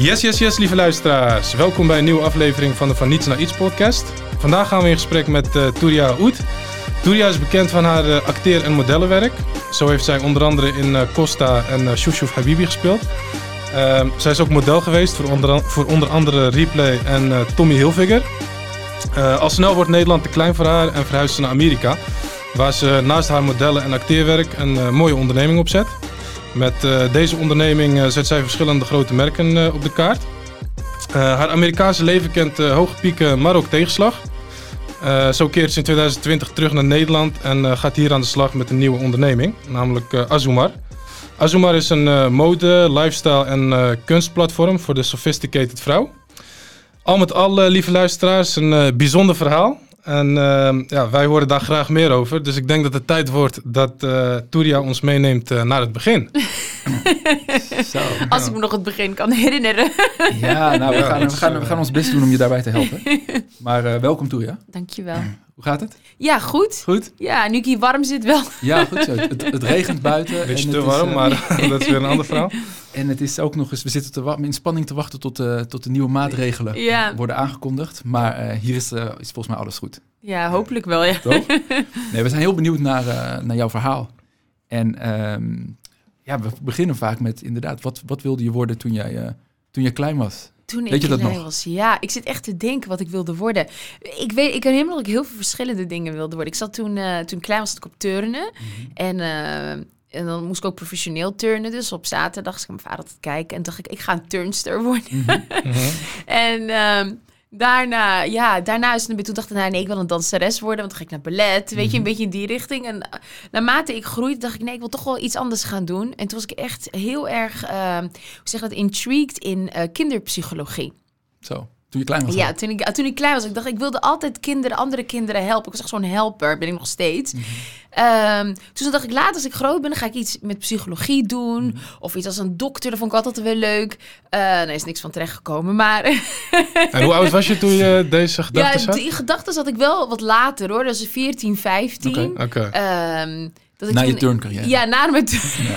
Yes, yes, yes, lieve luisteraars. Welkom bij een nieuwe aflevering van de Van Niets naar Iets podcast. Vandaag gaan we in gesprek met uh, Touria Oet. Touria is bekend van haar uh, acteer- en modellenwerk. Zo heeft zij onder andere in uh, Costa en uh, Shushouf Habibi gespeeld. Uh, zij is ook model geweest voor onder, voor onder andere Replay en Tommy Hilfiger. al snel wordt Nederland te klein voor haar en verhuist ze naar Amerika. Waar ze naast haar modellen- en acteerwerk een mooie onderneming opzet. Met uh, deze onderneming uh, zet zij verschillende grote merken uh, op de kaart. haar Amerikaanse leven kent hoge pieken, maar ook tegenslag. zo keert ze in 2020 terug naar Nederland en gaat hier aan de slag met een nieuwe onderneming, namelijk Azumar. Azumar is een mode, lifestyle en kunstplatform voor de sophisticated vrouw. Al met al, lieve luisteraars, een bijzonder verhaal. En uh, ja, wij horen daar graag meer over. Dus ik denk dat het tijd wordt dat uh, Touria ons meeneemt uh, naar het begin. Zo, Als ik me nog het begin kan herinneren. ja, nou, we gaan, we, gaan, we gaan ons best doen om je daarbij te helpen. Maar uh, welkom Touria. Dankjewel. Hoe gaat het? Ja, goed. Goed? Ja, nu ik hier warm zit wel. Ja, goed zo. Het, het regent buiten. Beetje te warm, is, maar dat is weer een ander verhaal. En het is ook nog eens, we zitten te in spanning te wachten tot, uh, tot de nieuwe maatregelen ja. worden aangekondigd. Maar uh, hier is, uh, is volgens mij alles goed. Ja, hopelijk wel, ja. Toch? Nee, we zijn heel benieuwd naar, naar jouw verhaal. En um, ja, we beginnen vaak met inderdaad, wat, wat wilde je worden toen jij, toen jij klein was? Toen weet ik je dat nog? was, ja. Ik zit echt te denken wat ik wilde worden. Ik weet, ik herinner dat ik heel veel verschillende dingen wilde worden. Ik zat toen, toen ik klein was, ik op turnen. Mm -hmm. En... En dan moest ik ook professioneel turnen. Dus op zaterdag zag ik mijn vader altijd kijken. En dacht ik, ik ga een turnster worden. Mm -hmm. en um, daarna, ja, daarna is het toen dacht ik, nou, nee, ik wil een danseres worden. Want dan ga ik naar ballet. Weet je, een beetje in die richting. En uh, naarmate ik groeide, dacht ik, nee, ik wil toch wel iets anders gaan doen. En toen was ik echt heel erg, uh, hoe zeg dat, intrigued in uh, kinderpsychologie. Zo. Toen je klein was? Ja, toen ik, toen ik klein was. Ik dacht, ik wilde altijd kinderen, andere kinderen helpen. Ik was echt zo'n helper, ben ik nog steeds. Mm -hmm. um, dus dacht ik, later als ik groot ben, dan ga ik iets met psychologie doen. Mm -hmm. Of iets als een dokter, dat vond ik altijd wel leuk. Uh, daar is niks van terechtgekomen, maar... en hoe oud was je toen je deze gedachten ja, had? die gedachten had ik wel wat later hoor. Dat is 14, 15. Oké. Okay. Okay. Um, dat ik na je turncarrière? Ja, na mijn,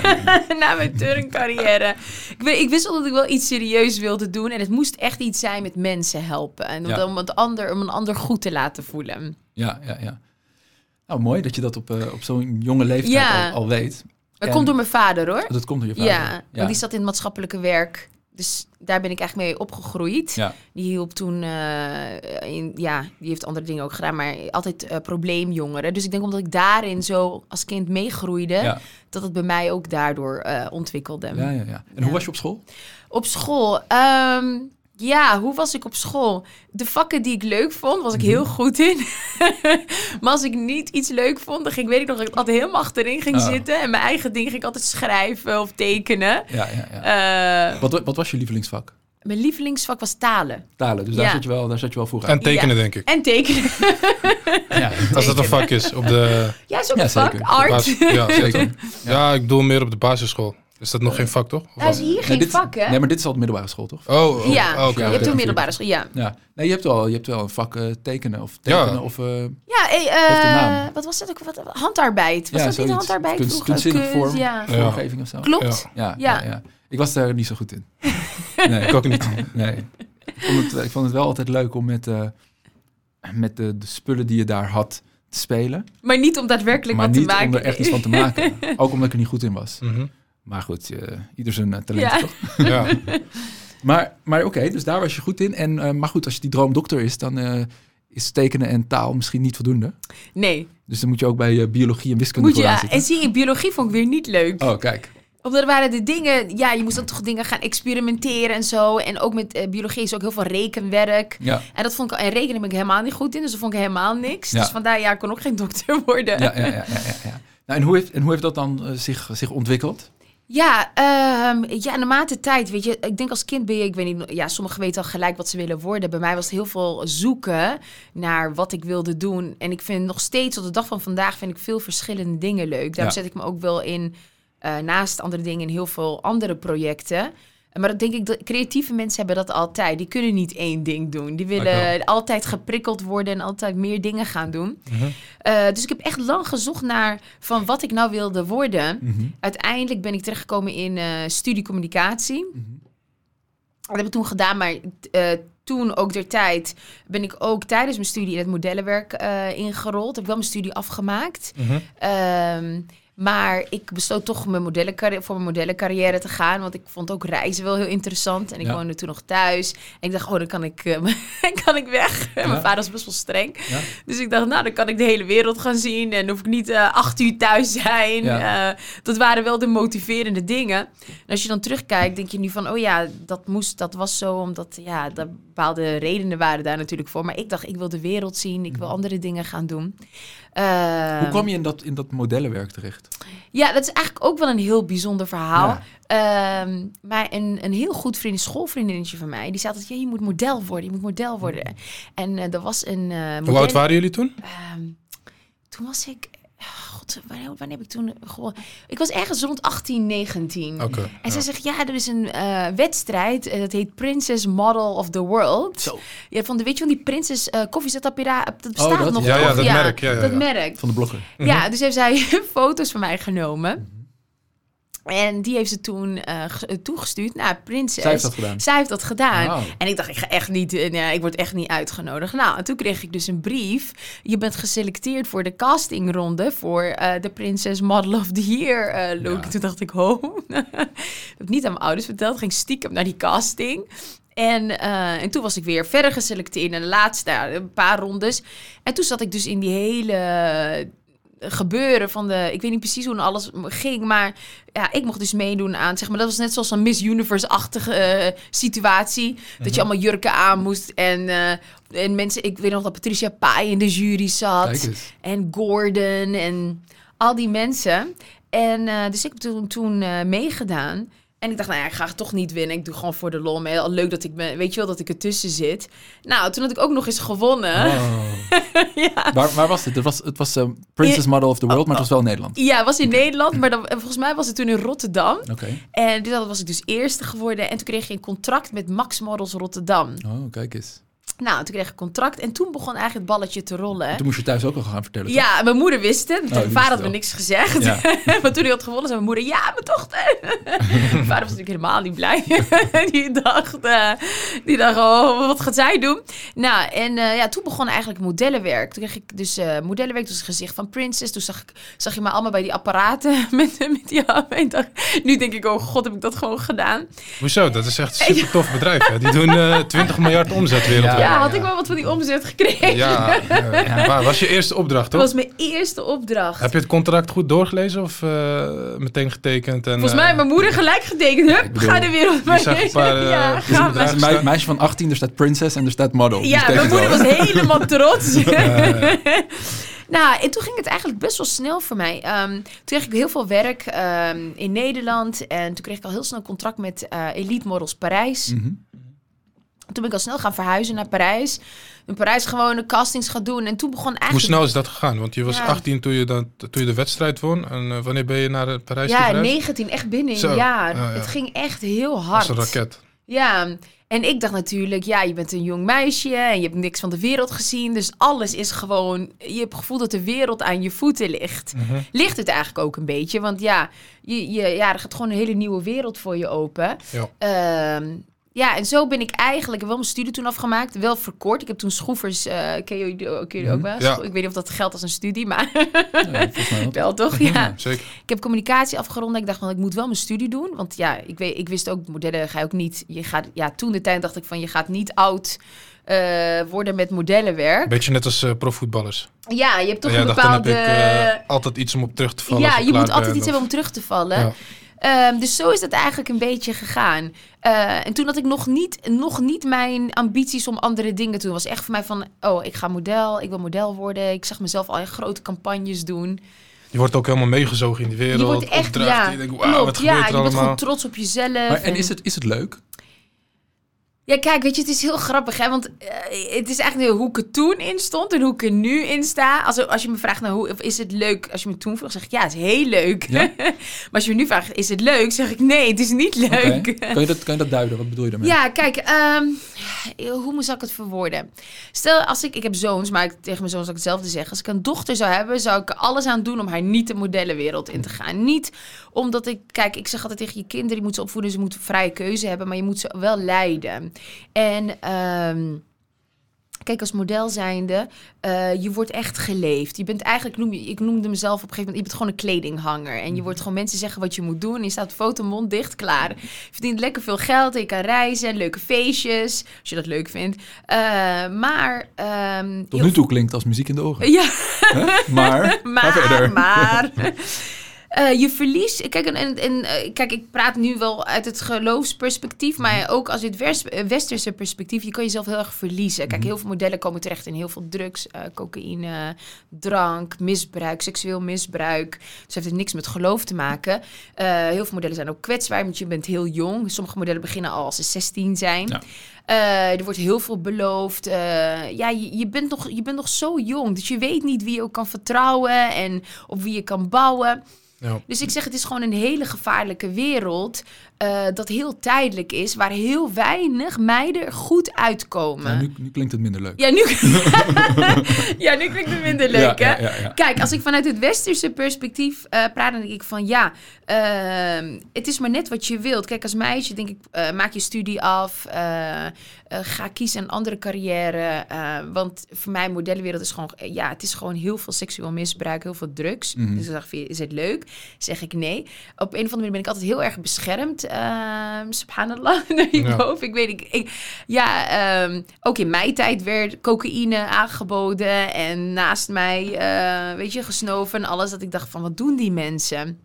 na mijn turncarrière. ik, ik wist wel dat ik wel iets serieus wilde doen. En het moest echt iets zijn met mensen helpen. En Ja. om, het ander, om een ander goed te laten voelen. Ja, ja, ja. Nou, mooi dat je dat op, uh, op zo'n jonge leeftijd Ja. al, al weet. Dat En- komt door mijn vader hoor. Dat komt door je vader. Ja, want die zat in het maatschappelijke werk. Dus daar ben ik echt mee opgegroeid. Ja. Die hielp toen, eh, in, ja, die heeft andere dingen ook gedaan, maar altijd eh, probleemjongeren. Dus ik denk omdat ik daarin zo als kind meegroeide, Ja. dat het bij mij ook daardoor eh, ontwikkelde. Ja, ja, ja. En hoe was je op school? Op school, ehm, ja, hoe was ik op school? De vakken die ik leuk vond, was ik Mhm. heel goed in. maar als ik niet iets leuk vond, dan ging, weet ik nog dat ik altijd helemaal achterin ging Oh. zitten. En mijn eigen ding ging ik altijd schrijven of tekenen. Ja, ja, ja. Eh, Wat, wat was je lievelingsvak? mijn lievelingsvak was talen. Talen. Dus daar, Ja. zat je wel, daar zat je wel voor En tekenen, denk ik. En tekenen. Ja, Als dat een vak is op de Ja, is ook Ja, een vak. zeker. Art. Ja, zeker. zeker. Ja, ik bedoel meer op de basisschool. Is dat nog geen vak, toch? Of Hij is hier geen dit, vak, hè? Nee, maar dit is al de middelbare school, toch? Oh, oh, ja, oh, oké, je hebt toen middelbare school, ja. Ja. Nee, je hebt wel, je hebt wel een vak eh, tekenen of tekenen Ja. of... eh, Ja, hey, eh, naam. wat was dat ook? Wat, handarbeid. Was ja, dat niet handarbeid Kunst- vroeger? kunstzinnige Kunst, vorm, Ja. Ja. vormgeving of zo. Klopt. Ja, ja. Ja. Ja, Ik was daar niet zo goed in. Nee, Ik ook niet. Nee. Ik vond het, ik vond het wel altijd leuk om met, eh, met de, de spullen die je daar had te spelen. Maar niet om daadwerkelijk maar wat niet te maken. om er echt iets van te maken. Ook omdat ik er niet goed in was. Mhm. Maar goed, eh, ieder zijn eh, talent Ja. toch? Ja. Maar, maar oké, dus daar was je goed in. En, eh, maar goed, als je die droom dokter is, dan eh, is tekenen en taal misschien niet voldoende. Nee. Dus dan moet je ook bij biologie en wiskunde Moet je, ja, en zie je, biologie vond ik weer niet leuk. Oh, kijk. Omdat er waren de dingen, ja, je moest dan toch dingen gaan experimenteren en zo. En ook met eh, biologie is ook heel veel rekenwerk. Ja, En dat vond ik, en rekenen ben ik helemaal niet goed in, dus dat vond ik helemaal niks. Ja. Dus vandaar, ja, ik kon ook geen dokter worden. ja, ja, ja. ja, ja, ja. Nou, en, hoe heeft, en hoe heeft dat dan zich, zich ontwikkeld? Ja, ehm, ja, naarmate tijd, weet je, ik denk als kind ben je, ik weet niet, ja, sommigen weten al gelijk wat ze willen worden. Bij mij was het heel veel zoeken naar wat ik wilde doen. En ik vind nog steeds, tot de dag van vandaag, vind ik veel verschillende dingen leuk. Daarom Ja. zet ik me ook wel in, eh, naast andere dingen, in heel veel andere projecten. Maar dat denk ik, dat creatieve mensen hebben dat altijd. Die kunnen niet één ding doen. Die willen altijd geprikkeld worden en altijd meer dingen gaan doen. Mhm. Eh, dus ik heb echt lang gezocht naar van wat ik nou wilde worden. Mhm. Uiteindelijk ben ik terechtgekomen in eh studie communicatie. Mhm. Dat heb ik toen gedaan, maar eh, toen ook der tijd ben ik ook tijdens mijn studie in het modellenwerk eh, ingerold. Heb ik wel mijn studie afgemaakt. Ehm, maar ik besloot toch mijn modellencarrière, voor mijn modellencarrière te gaan. Want ik vond ook reizen wel heel interessant. En ik Ja. woonde toen nog thuis. En ik dacht, oh, dan kan ik, eh, kan ik weg. Mijn vader was best wel streng. Ja. Dus ik dacht, nou, dan kan ik de hele wereld gaan zien. En hoef ik niet eh, acht uur thuis zijn. Eh, dat waren wel de motiverende dingen. En als je dan terugkijkt, denk je nu van... oh ja, dat, moest, dat was zo omdat... ja, er bepaalde redenen waren daar natuurlijk voor. Maar ik dacht, ik wil de wereld zien. Ik wil andere dingen gaan doen. Hoe Ehm, kwam je in dat, in dat modellenwerk terecht? ja, dat is eigenlijk ook wel een heel bijzonder verhaal. Ja. Ehm, maar een, een heel goed vriend, schoolvriendinnetje van mij, die zei altijd: je moet model worden, je moet model worden. En eh er was een. eh Hoe oud waren jullie toen? Ehm, toen was ik. God, wanneer, wanneer heb ik toen gewonnen? Ik was ergens rond 18, 19. Oké. En ja. zij zegt, ja, er is een eh, wedstrijd. eh, dat heet Princess Model of the World. Zo. Ja, van de, weet je wel, die Princess eh koffiezetapparaat, dat bestaat Oh, dat, nog ja. Ja, dat merk, ja, ja, dat merk. Van de blokker. Ja, dus heeft zij foto's van mij genomen. En die heeft ze toen eh, eh, toegestuurd naar Prinses. Zij heeft dat gedaan. Zij heeft dat gedaan. Wauw. En ik dacht, ik ga echt niet, eh, nee, ik word echt niet uitgenodigd. Nou, en toen kreeg ik dus een brief. Je bent geselecteerd voor de castingronde voor eh, de Princess Model of the Year look. Ja. Toen dacht ik, ho. dat heb ik niet aan mijn ouders verteld. Ging stiekem naar die casting. En, en toen was ik weer verder geselecteerd in de laatste een paar rondes. En toen zat ik dus in die hele gebeuren van de... Ik weet niet precies hoe alles ging, maar ja, ik mocht dus meedoen aan... Zeg maar, dat was net zoals een Miss Universe-achtige eh, situatie. Dat je allemaal jurken aan moest en... eh, en mensen, ik weet nog dat Patricia Pai in de jury zat. En Gordon en al die mensen. En eh, dus ik heb toen, toen meegedaan. En ik dacht, nou ja, ik ga het toch niet winnen. Ik doe gewoon voor de lol mee. Al leuk dat ik me, weet je wel, dat ik ertussen zit. Nou, toen had ik ook nog eens gewonnen. Oh. ja. Waar, waar was dit? Het was, het was eh, Princess Model of the World, maar het was wel in Nederland. Ja, het was in Nederland, maar dan, volgens mij was het toen in Rotterdam. Oké. En dus dat was ik dus eerste geworden. En toen kreeg je een contract met Max Models Rotterdam. Oh, kijk eens. Nou, toen kreeg ik een contract. En toen begon eigenlijk het balletje te rollen. Toen moest je thuis ook al gaan vertellen. toch? Ja, mijn moeder wist het. die Mijn vader had me niks gezegd. Ja. maar toen hij had gewonnen, zei mijn moeder... Ja, mijn dochter. mijn vader was natuurlijk helemaal niet blij. die dacht... eh, die dacht, oh, wat gaat zij doen? Nou, en eh, ja, toen begon eigenlijk modellenwerk. Toen kreeg ik dus eh, modellenwerk. Dus het gezicht van Princess. Toen zag, ik, zag je me allemaal bij die apparaten. met, met die ik dacht, Nu denk ik, oh god, heb ik dat gewoon gedaan. Hoezo? Dat is echt een super tof bedrijf. Hè? Die doen eh 20 miljard omzet wereldwijd. Ja, Ja, had ik wel wat van die omzet gekregen. Ja, eh, maar was je eerste opdracht, Dat toch? was mijn eerste opdracht. Heb je het contract goed doorgelezen of eh, meteen getekend? En, Volgens eh, mij heeft mijn moeder gelijk getekend. Hup, bedoel, ga de wereld je zag een paar, eh, ja, dus een mei- meisje van 18, er staat Princess en er staat Model. Dus Ja, mijn moeder wel. was helemaal trots. nou, en toen ging het eigenlijk best wel snel voor mij. Ehm, toen kreeg ik heel veel werk ehm, in Nederland. En toen kreeg ik al heel snel een contract met eh, Elite Models Parijs. Mhm. Toen ben ik al snel gaan verhuizen naar Parijs. In Parijs gewoon de castings gaan doen. En toen begon Hoe eigenlijk... snel is dat gegaan? Want je was Ja. 18 toen je, dan, toen je de wedstrijd won. En eh, wanneer ben je naar eh, Parijs Ja, toe verhuisd? 19, echt binnen Zo, een jaar. ja, ja. Het ging echt heel Als hard. een raket. Ja, en ik dacht natuurlijk, ja, je bent een jong meisje en je hebt niks van de wereld gezien. Dus alles is gewoon, je hebt het gevoel dat de wereld aan je voeten ligt. Mhm. Ligt het eigenlijk ook een beetje, want ja, je, je, ja er gaat gewoon een hele nieuwe wereld voor je open. Ja. Ehm, ja, en zo ben ik eigenlijk wel mijn studie toen afgemaakt. Wel verkort. Ik heb toen schroevers, eh ken je, ken je ook wel? Ja. Ik weet niet of dat geldt als een studie, maar Ja, volgens mij wel. wel toch? Ja. Ja, zeker. Ik heb communicatie afgerond. en Ik dacht van, ik moet wel mijn studie doen. Want ja, ik, weet, ik wist ook, modellen ga je ook niet... Je gaat, ja, toen de tijd dacht ik van, je gaat niet oud eh, worden met modellenwerk. Beetje net als eh, profvoetballers. Ja, je hebt toch een dacht, dan bepaalde... heb ik altijd iets om op terug te vallen. ja, ik je moet altijd iets of- hebben om terug te vallen. Ja. Ehm, dus zo is dat eigenlijk een beetje gegaan. Eh, en toen had ik nog niet, nog niet mijn ambities om andere dingen te doen. Het was echt voor mij van, oh, ik ga model, ik wil model worden. Ik zag mezelf al in grote campagnes doen. Je wordt ook helemaal meegezogen in die wereld. je wordt echt, ja, Je denkt, wauw, klopt, wat ja, gebeurt er je bent gewoon trots op jezelf. Maar, en is het, is het leuk? Ja, kijk, weet je, het is heel grappig, hè? Want eh, het is eigenlijk hoe ik er toen in stond en hoe ik er nu in sta. Als, als je me vraagt, nou, hoe, of is het leuk? Als je me toen vroeg, zeg ik, ja, het is heel leuk. Ja? maar als je me nu vraagt, is het leuk? Zeg ik, nee, het is niet leuk. Kan, je dat, kan je dat duiden? Wat bedoel je daarmee? Ja, kijk, ehm, hoe moet ik het verwoorden? Stel, als ik, ik heb zoons, maar ik, tegen mijn zoons zou ik hetzelfde zeggen. Als ik een dochter zou hebben, zou ik er alles aan doen om haar niet de modellenwereld in te gaan. Niet omdat ik, kijk, ik zeg altijd tegen je kinderen, die moeten ze opvoeden, ze moeten vrije keuze hebben, maar je moet ze wel leiden. En ehm, kijk, als model zijnde, eh, je wordt echt geleefd. Je bent eigenlijk, noem je, ik noemde mezelf op een gegeven moment, je bent gewoon een kledinghanger. En je wordt gewoon mensen zeggen wat je moet doen. En je staat foto mond dicht, klaar. Je verdient lekker veel geld je kan reizen, leuke feestjes, als je dat leuk vindt. Eh, maar... ehm, Tot nu toe klinkt als muziek in de oren. ja? Maar, ga maar, verder. maar. eh, je verliest. Kijk, en, en, en, eh, kijk, ik praat nu wel uit het geloofsperspectief, maar ook als het wers- eh, westerse perspectief. Je kan jezelf heel erg verliezen. Kijk, Mhm. heel veel modellen komen terecht in heel veel drugs, cocaïne, drank, misbruik, seksueel misbruik. Dus heeft het niks met geloof te maken. Heel veel modellen zijn ook kwetsbaar, want je bent heel jong. Sommige modellen beginnen al als ze 16 zijn. Ja. Er wordt heel veel beloofd. Ja, je, je, bent nog, je bent nog zo jong, dus je weet niet wie je ook kan vertrouwen en op wie je kan bouwen. Dus ik zeg, het is gewoon een hele gevaarlijke wereld eh, dat heel tijdelijk is, waar heel weinig meiden goed uitkomen. Ja, nu, nu klinkt het minder leuk. Ja, nu, ja, nu klinkt het minder leuk, ja, hè? Ja. Kijk, als ik vanuit het westerse perspectief eh, praat, dan denk ik van ja, ehm, het is maar net wat je wilt. Kijk, als meisje denk ik, eh, maak je studie af, ga kiezen een andere carrière. want voor mij, modellenwereld is gewoon, ja, het is gewoon heel veel seksueel misbruik, heel veel drugs. Mhm. Dus zeg je, is het leuk? Zeg ik nee. Op een of andere manier ben ik altijd heel erg beschermd. Ehm subhanallah, naar hierboven. Ik weet niet, ik, ja, ehm, ook in mijn tijd werd cocaïne aangeboden en naast mij, eh, weet je, gesnoven en alles. Dat ik dacht van, wat doen die mensen?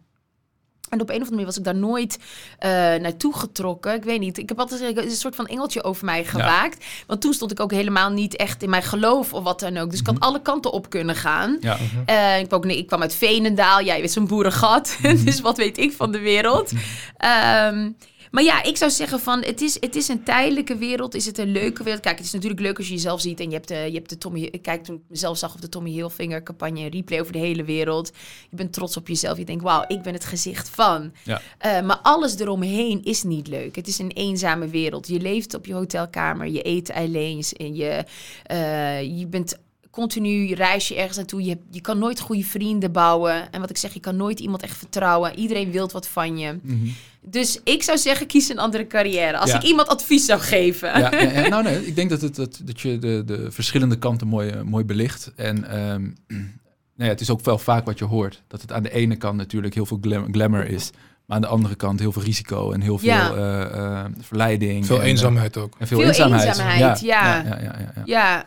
En op een of andere manier was ik daar nooit eh, naartoe getrokken. Ik weet niet. Ik heb altijd is een soort van engeltje over mij gewaakt. Want toen stond ik ook helemaal niet echt in mijn geloof of wat dan ook. Dus ik had alle kanten op kunnen gaan. Ja. Eh, ik, kwam ook, nee, ik kwam uit Veenendaal. Ja, je weet zo'n boerengat. dus wat weet ik van de wereld. Ehm, maar ja, ik zou zeggen van, het is, het is een tijdelijke wereld. Is het een leuke wereld? Kijk, het is natuurlijk leuk als je jezelf ziet. En je hebt de, je hebt de Tommy... Ik kijk toen ik mezelf zag op de Tommy Hilfiger campagne. Een replay over de hele wereld. Je bent trots op jezelf. Je denkt, wauw, ik ben het gezicht van. Ja. Eh, maar alles eromheen is niet leuk. Het is een eenzame wereld. Je leeft op je hotelkamer. Je eet alleen. Je, eh, je bent continu, reis je ergens naartoe. Je, je kan nooit goede vrienden bouwen. En wat ik zeg, je kan nooit iemand echt vertrouwen. Iedereen wil wat van je. Mhm. Dus ik zou zeggen, kies een andere carrière. Als Ja. ik iemand advies zou geven. Ja, ja, ja, nou nee, ik denk dat, het, dat, dat je de, de verschillende kanten mooi, eh, mooi belicht. En ehm, nou ja, het is ook wel vaak wat je hoort. Dat het aan de ene kant natuurlijk heel veel glam- glamour is. Maar aan de andere kant heel veel risico en heel veel Ja. eh, eh, verleiding. Veel en, eenzaamheid ook. En veel, Veel eenzaamheid. eenzaamheid, ja. ja, ja, ja, ja, ja.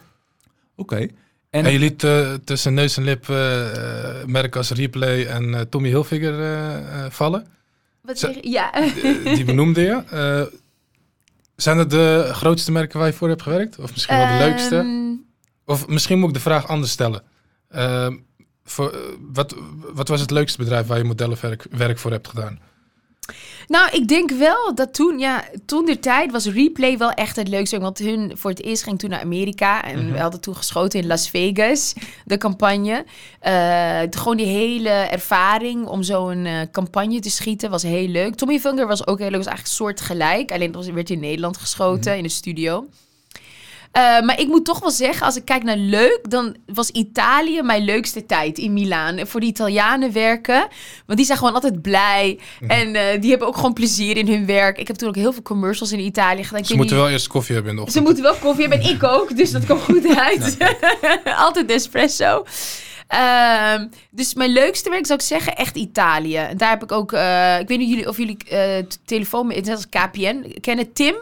En, En je liet eh, tussen neus en lip eh, eh, merken als Replay en eh, Tommy Hilfiger eh, eh, vallen. wat zeg je? Ja. Die benoemde je. Eh, zijn het de grootste merken waar je voor hebt gewerkt? Of misschien wel de leukste? Ehm, Of misschien moet ik de vraag anders stellen. Ehm, voor, wat, wat was het leukste bedrijf waar je modellenwerk werk voor hebt gedaan? Nou, ik denk wel dat toen, ja, toen de tijd was Replay wel echt het leukste. Want hun voor het eerst ging toen naar Amerika. En Mhm. we hadden toen geschoten in Las Vegas, de campagne. Eh, gewoon die hele ervaring om zo'n eh, campagne te schieten was heel leuk. Tommy Funker was ook heel leuk, was eigenlijk soortgelijk. Alleen dat was, werd in Nederland geschoten, in de studio. Eh, maar ik moet toch wel zeggen, als ik kijk naar leuk, dan was Italië mijn leukste tijd in Milaan. Voor de Italianen werken, want die zijn gewoon altijd blij. En eh, die hebben ook gewoon plezier in hun werk. Ik heb toen ook heel veel commercials in Italië gedaan. Ik Ze moeten niet- wel eerst koffie hebben in de ze ochtend. moeten wel koffie hebben en ik ook, dus dat komt goed uit. Altijd espresso. Ehm, dus mijn leukste werk zou ik zeggen echt Italië. En daar heb ik ook, eh, ik weet niet jullie, of jullie t- telefoon, net als KPN, kennen Tim?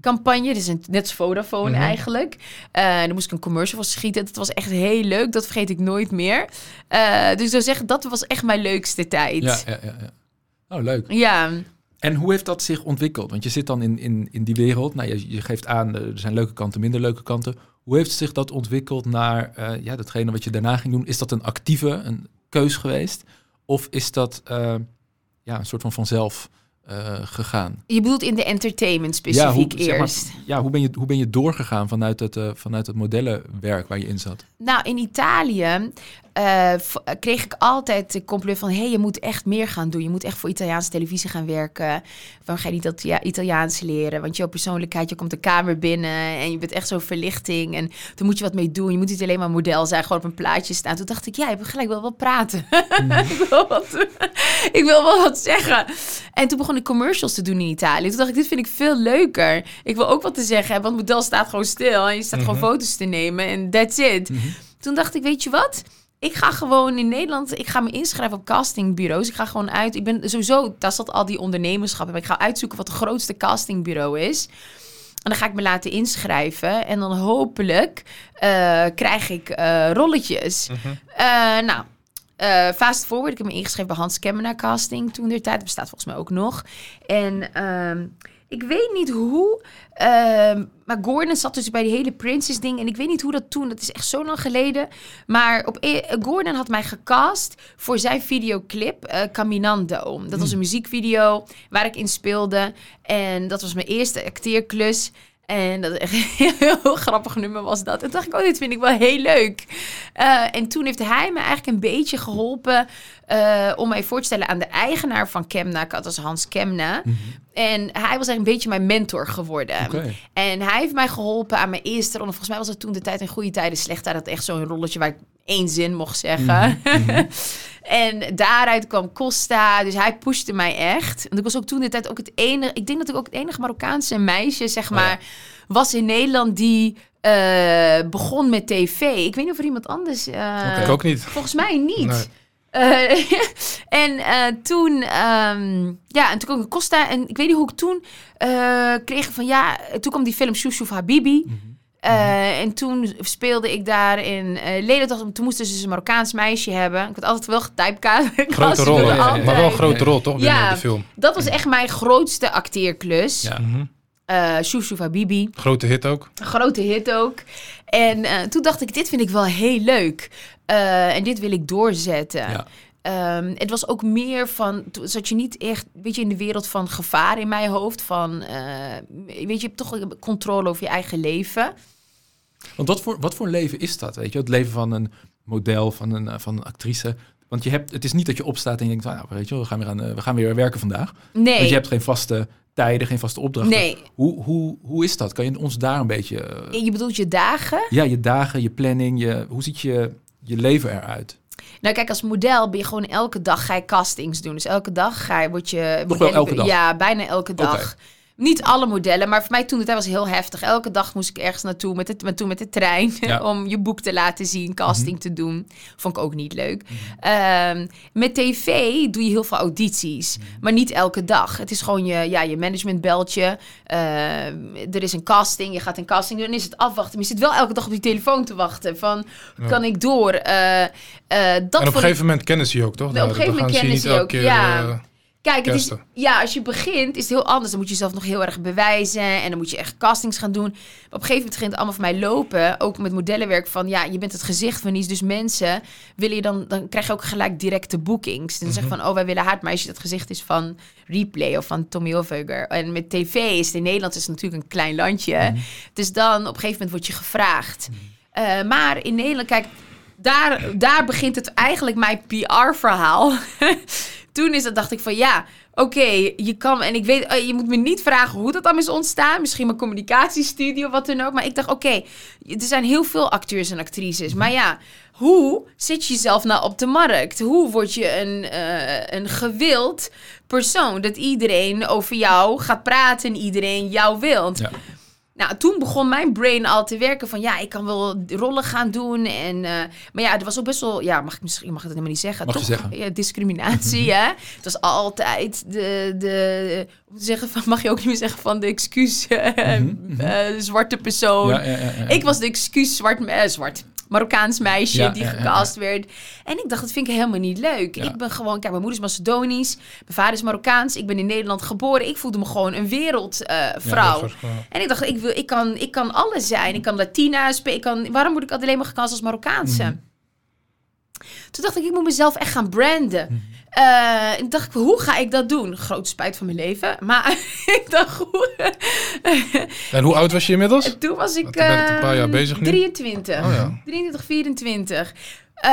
Campagne, dus een, net als Vodafone Mhm. eigenlijk. Eh dan moest ik een commercial van schieten. Dat was echt heel leuk. Dat vergeet ik nooit meer. Eh, dus ik zou zeggen, dat was echt mijn leukste tijd. ja, ja, ja, ja. Oh, leuk. ja. En hoe heeft dat zich ontwikkeld? Want je zit dan in, in, in die wereld. Nou, je, je geeft aan, eh, er zijn leuke kanten, minder leuke kanten. Hoe heeft zich dat ontwikkeld naar ja, datgene wat je daarna ging doen? Is dat een actieve een keus geweest? Of is dat ja, een soort van vanzelf eh, gegaan? Je bedoelt in de entertainment specifiek hoe, zeg maar, eerst. ja, hoe ben, je, hoe ben je doorgegaan vanuit het, eh, vanuit het modellenwerk waar je in zat? Nou, in Italië eh, kreeg ik altijd de compliment van... hé, hey, je moet echt meer gaan doen. Je moet echt voor Italiaanse televisie gaan werken. Waarom ga je niet dat ja, Italiaans leren? Want jouw persoonlijkheid, je komt de kamer binnen... en je bent echt zo'n verlichting. En daar moet je wat mee doen. Je moet niet alleen maar model zijn, gewoon op een plaatje staan. Toen dacht ik, ja, je hebt gelijk wel wat praten. ik, wil wat, ik wil wel wat zeggen. En toen begon ik commercials te doen in Italië. Toen dacht ik, dit vind ik veel leuker. Ik wil ook wat te zeggen hebben, want het model staat gewoon stil. En je staat gewoon foto's te nemen en that's it. Toen dacht ik, weet je wat? Ik ga gewoon in Nederland, ik ga me inschrijven op castingbureaus. Ik ga gewoon uit. Ik ben sowieso, daar zat al die ondernemerschap. Maar ik ga uitzoeken wat het grootste castingbureau is. En dan ga ik me laten inschrijven. En dan hopelijk eh, krijg ik eh, rolletjes. Eh, nou, eh, fast forward. Ik heb me ingeschreven bij Hans Kemmenaar Casting toen der tijd. Bestaat volgens mij ook nog. En ehm, ik weet niet hoe... ehm, maar Gordon zat dus bij die hele Princess ding. En ik weet niet hoe dat toen... Dat is echt zo lang geleden. Maar op, e- Gordon had mij gecast voor zijn videoclip eh, Caminando. Dat was een muziekvideo waar ik in speelde. En dat was mijn eerste acteerklus. En dat is echt een heel grappig nummer was dat. En toen dacht ik, oh, dit vind ik wel heel leuk. Eh, en toen heeft hij me eigenlijk een beetje geholpen eh, om mij voor te stellen aan de eigenaar van Kemna. Als Hans Kemna. En hij was eigenlijk een beetje mijn mentor geworden. En hij heeft mij geholpen aan mijn eerste ronde. Volgens mij was het toen de tijd in goede tijden, slecht tijden. Dat echt zo'n rolletje waar ik één zin mocht zeggen. en daaruit kwam Costa. Dus hij pushte mij echt. Want ik was ook toen de tijd ook het enige... Ik denk dat ik ook het enige Marokkaanse meisje, zeg Oh ja. maar... was in Nederland die eh, begon met tv. Ik weet niet of er iemand anders... eh, Ik ook niet. Volgens mij niet. Nee. Eh, en eh, toen, ehm, ja, en toen kwam ik Costa. En ik weet niet hoe ik toen eh, kreeg van, ja, toen kwam die film Shushu Habibi. Eh, en toen speelde ik daar in uh. Toen moesten ze dus een Marokkaans meisje hebben. Ik had altijd wel getypecast. Grote rol, ja, ja, ja. maar wel een grote rol toch binnen Ja. de film. Dat was echt mijn grootste acteerklus. Ja. Mhm. Eh Shushu Habibi. Grote hit ook. Grote hit ook. En eh, toen dacht ik, dit vind ik wel heel leuk. Eh, en dit wil ik doorzetten. Ja. Ehm, het was ook meer van, zat je niet echt, weet je, in de wereld van gevaar in mijn hoofd. Van, weet je, je hebt toch controle over je eigen leven. Want wat voor, wat voor leven is dat? Weet je, het leven van een model, van een, van een actrice. Want je hebt, het is niet dat je opstaat en je denkt, nou, weet je, we gaan weer, aan, we gaan weer werken vandaag. Nee, Want je hebt geen vaste tijden, geen vaste opdrachten. nee. Hoe, hoe, hoe is dat? Kan je ons daar een beetje... Je bedoelt je dagen? ja, je dagen, je planning, je, hoe ziet je, je leven eruit? Nou, kijk, als model ben je gewoon elke dag ga je castings doen. Dus elke dag ga je, word je... Nog wel elke dag? Ja, bijna elke dag. Niet alle modellen, maar voor mij toen het was heel heftig. Elke dag moest ik ergens naartoe met, het, met, toen met de trein Ja. Mhm. om je boek te laten zien, casting te doen. Vond ik ook niet leuk. Ehm, met tv doe je heel veel audities, Mhm. maar niet elke dag. Het is gewoon je, ja, je managementbeltje. Ehm, er is een casting, je gaat een casting doen en is het afwachten. Maar je zit wel elke dag op die telefoon te wachten van, Ja. kan ik door? Eh, eh, dat en op een gegeven moment kennen ze je ook, toch? op een gegeven dan gaan moment kennen ze je ook, keer, ja. Kijk, het is, ja, als je begint is het heel anders. Dan moet je jezelf nog heel erg bewijzen. En dan moet je echt castings gaan doen. Maar op een gegeven moment begint het allemaal voor mij lopen. Ook met modellenwerk van, ja, je bent het gezicht van iets. Dus mensen willen je dan, dan krijg je ook gelijk directe bookings. En dan zeggen Mhm. van, oh, wij willen haar. Maar als je dat gezicht is van Replay of van Tommy Hilfiger. En met tv is het in Nederland is het natuurlijk een klein landje. Mhm. Dus dan op een gegeven moment word je gevraagd. Eh, maar in Nederland, kijk, daar, daar begint het eigenlijk mijn PR-verhaal. Toen is dat, dacht ik van ja, oké, je kan, en ik weet, eh, je moet me niet vragen hoe dat dan is ontstaan. Misschien mijn communicatiestudie of wat dan ook. Maar ik dacht, oké, er zijn heel veel acteurs en actrices. Maar ja, hoe zet je jezelf nou op de markt? Hoe word je een, eh, een gewild persoon? Dat iedereen over jou gaat praten en iedereen jou wilt. Ja. Nou, toen begon mijn brain al te werken van ja, ik kan wel rollen gaan doen. En, eh, maar ja, er was ook best wel, ja, mag ik misschien mag ik het helemaal niet zeggen. Mag Toch, zeggen. Ja, discriminatie, hè? Het was altijd de, de, hoe te zeggen van, mag je ook niet meer zeggen van de excuus eh, Mhm, eh, zwarte persoon. Ja, ja. Ik was de excuus zwart, zwart Marokkaans meisje Ja, die ja, ja, gecast werd. En ik dacht, dat vind ik helemaal niet leuk. Ik ben gewoon, kijk, mijn moeder is Macedonisch, mijn vader is Marokkaans. Ik ben in Nederland geboren. Ik voelde me gewoon een wereldvrouw. En ik dacht, ik, wil, ik, kan, ik kan alles zijn. Ik kan Latina spelen. Ik kan, waarom moet ik alleen maar gecast als Marokkaanse? Mhm. Toen dacht ik, ik moet mezelf echt gaan branden. Mhm. Eh, en dacht ik, hoe ga ik dat doen? Grote spijt van mijn leven. Maar ik dacht, hoe... En hoe oud was je inmiddels? Toen was ik bent een paar jaar ehm, bezig nu. 23. Oh ja. 23, 24. Eh,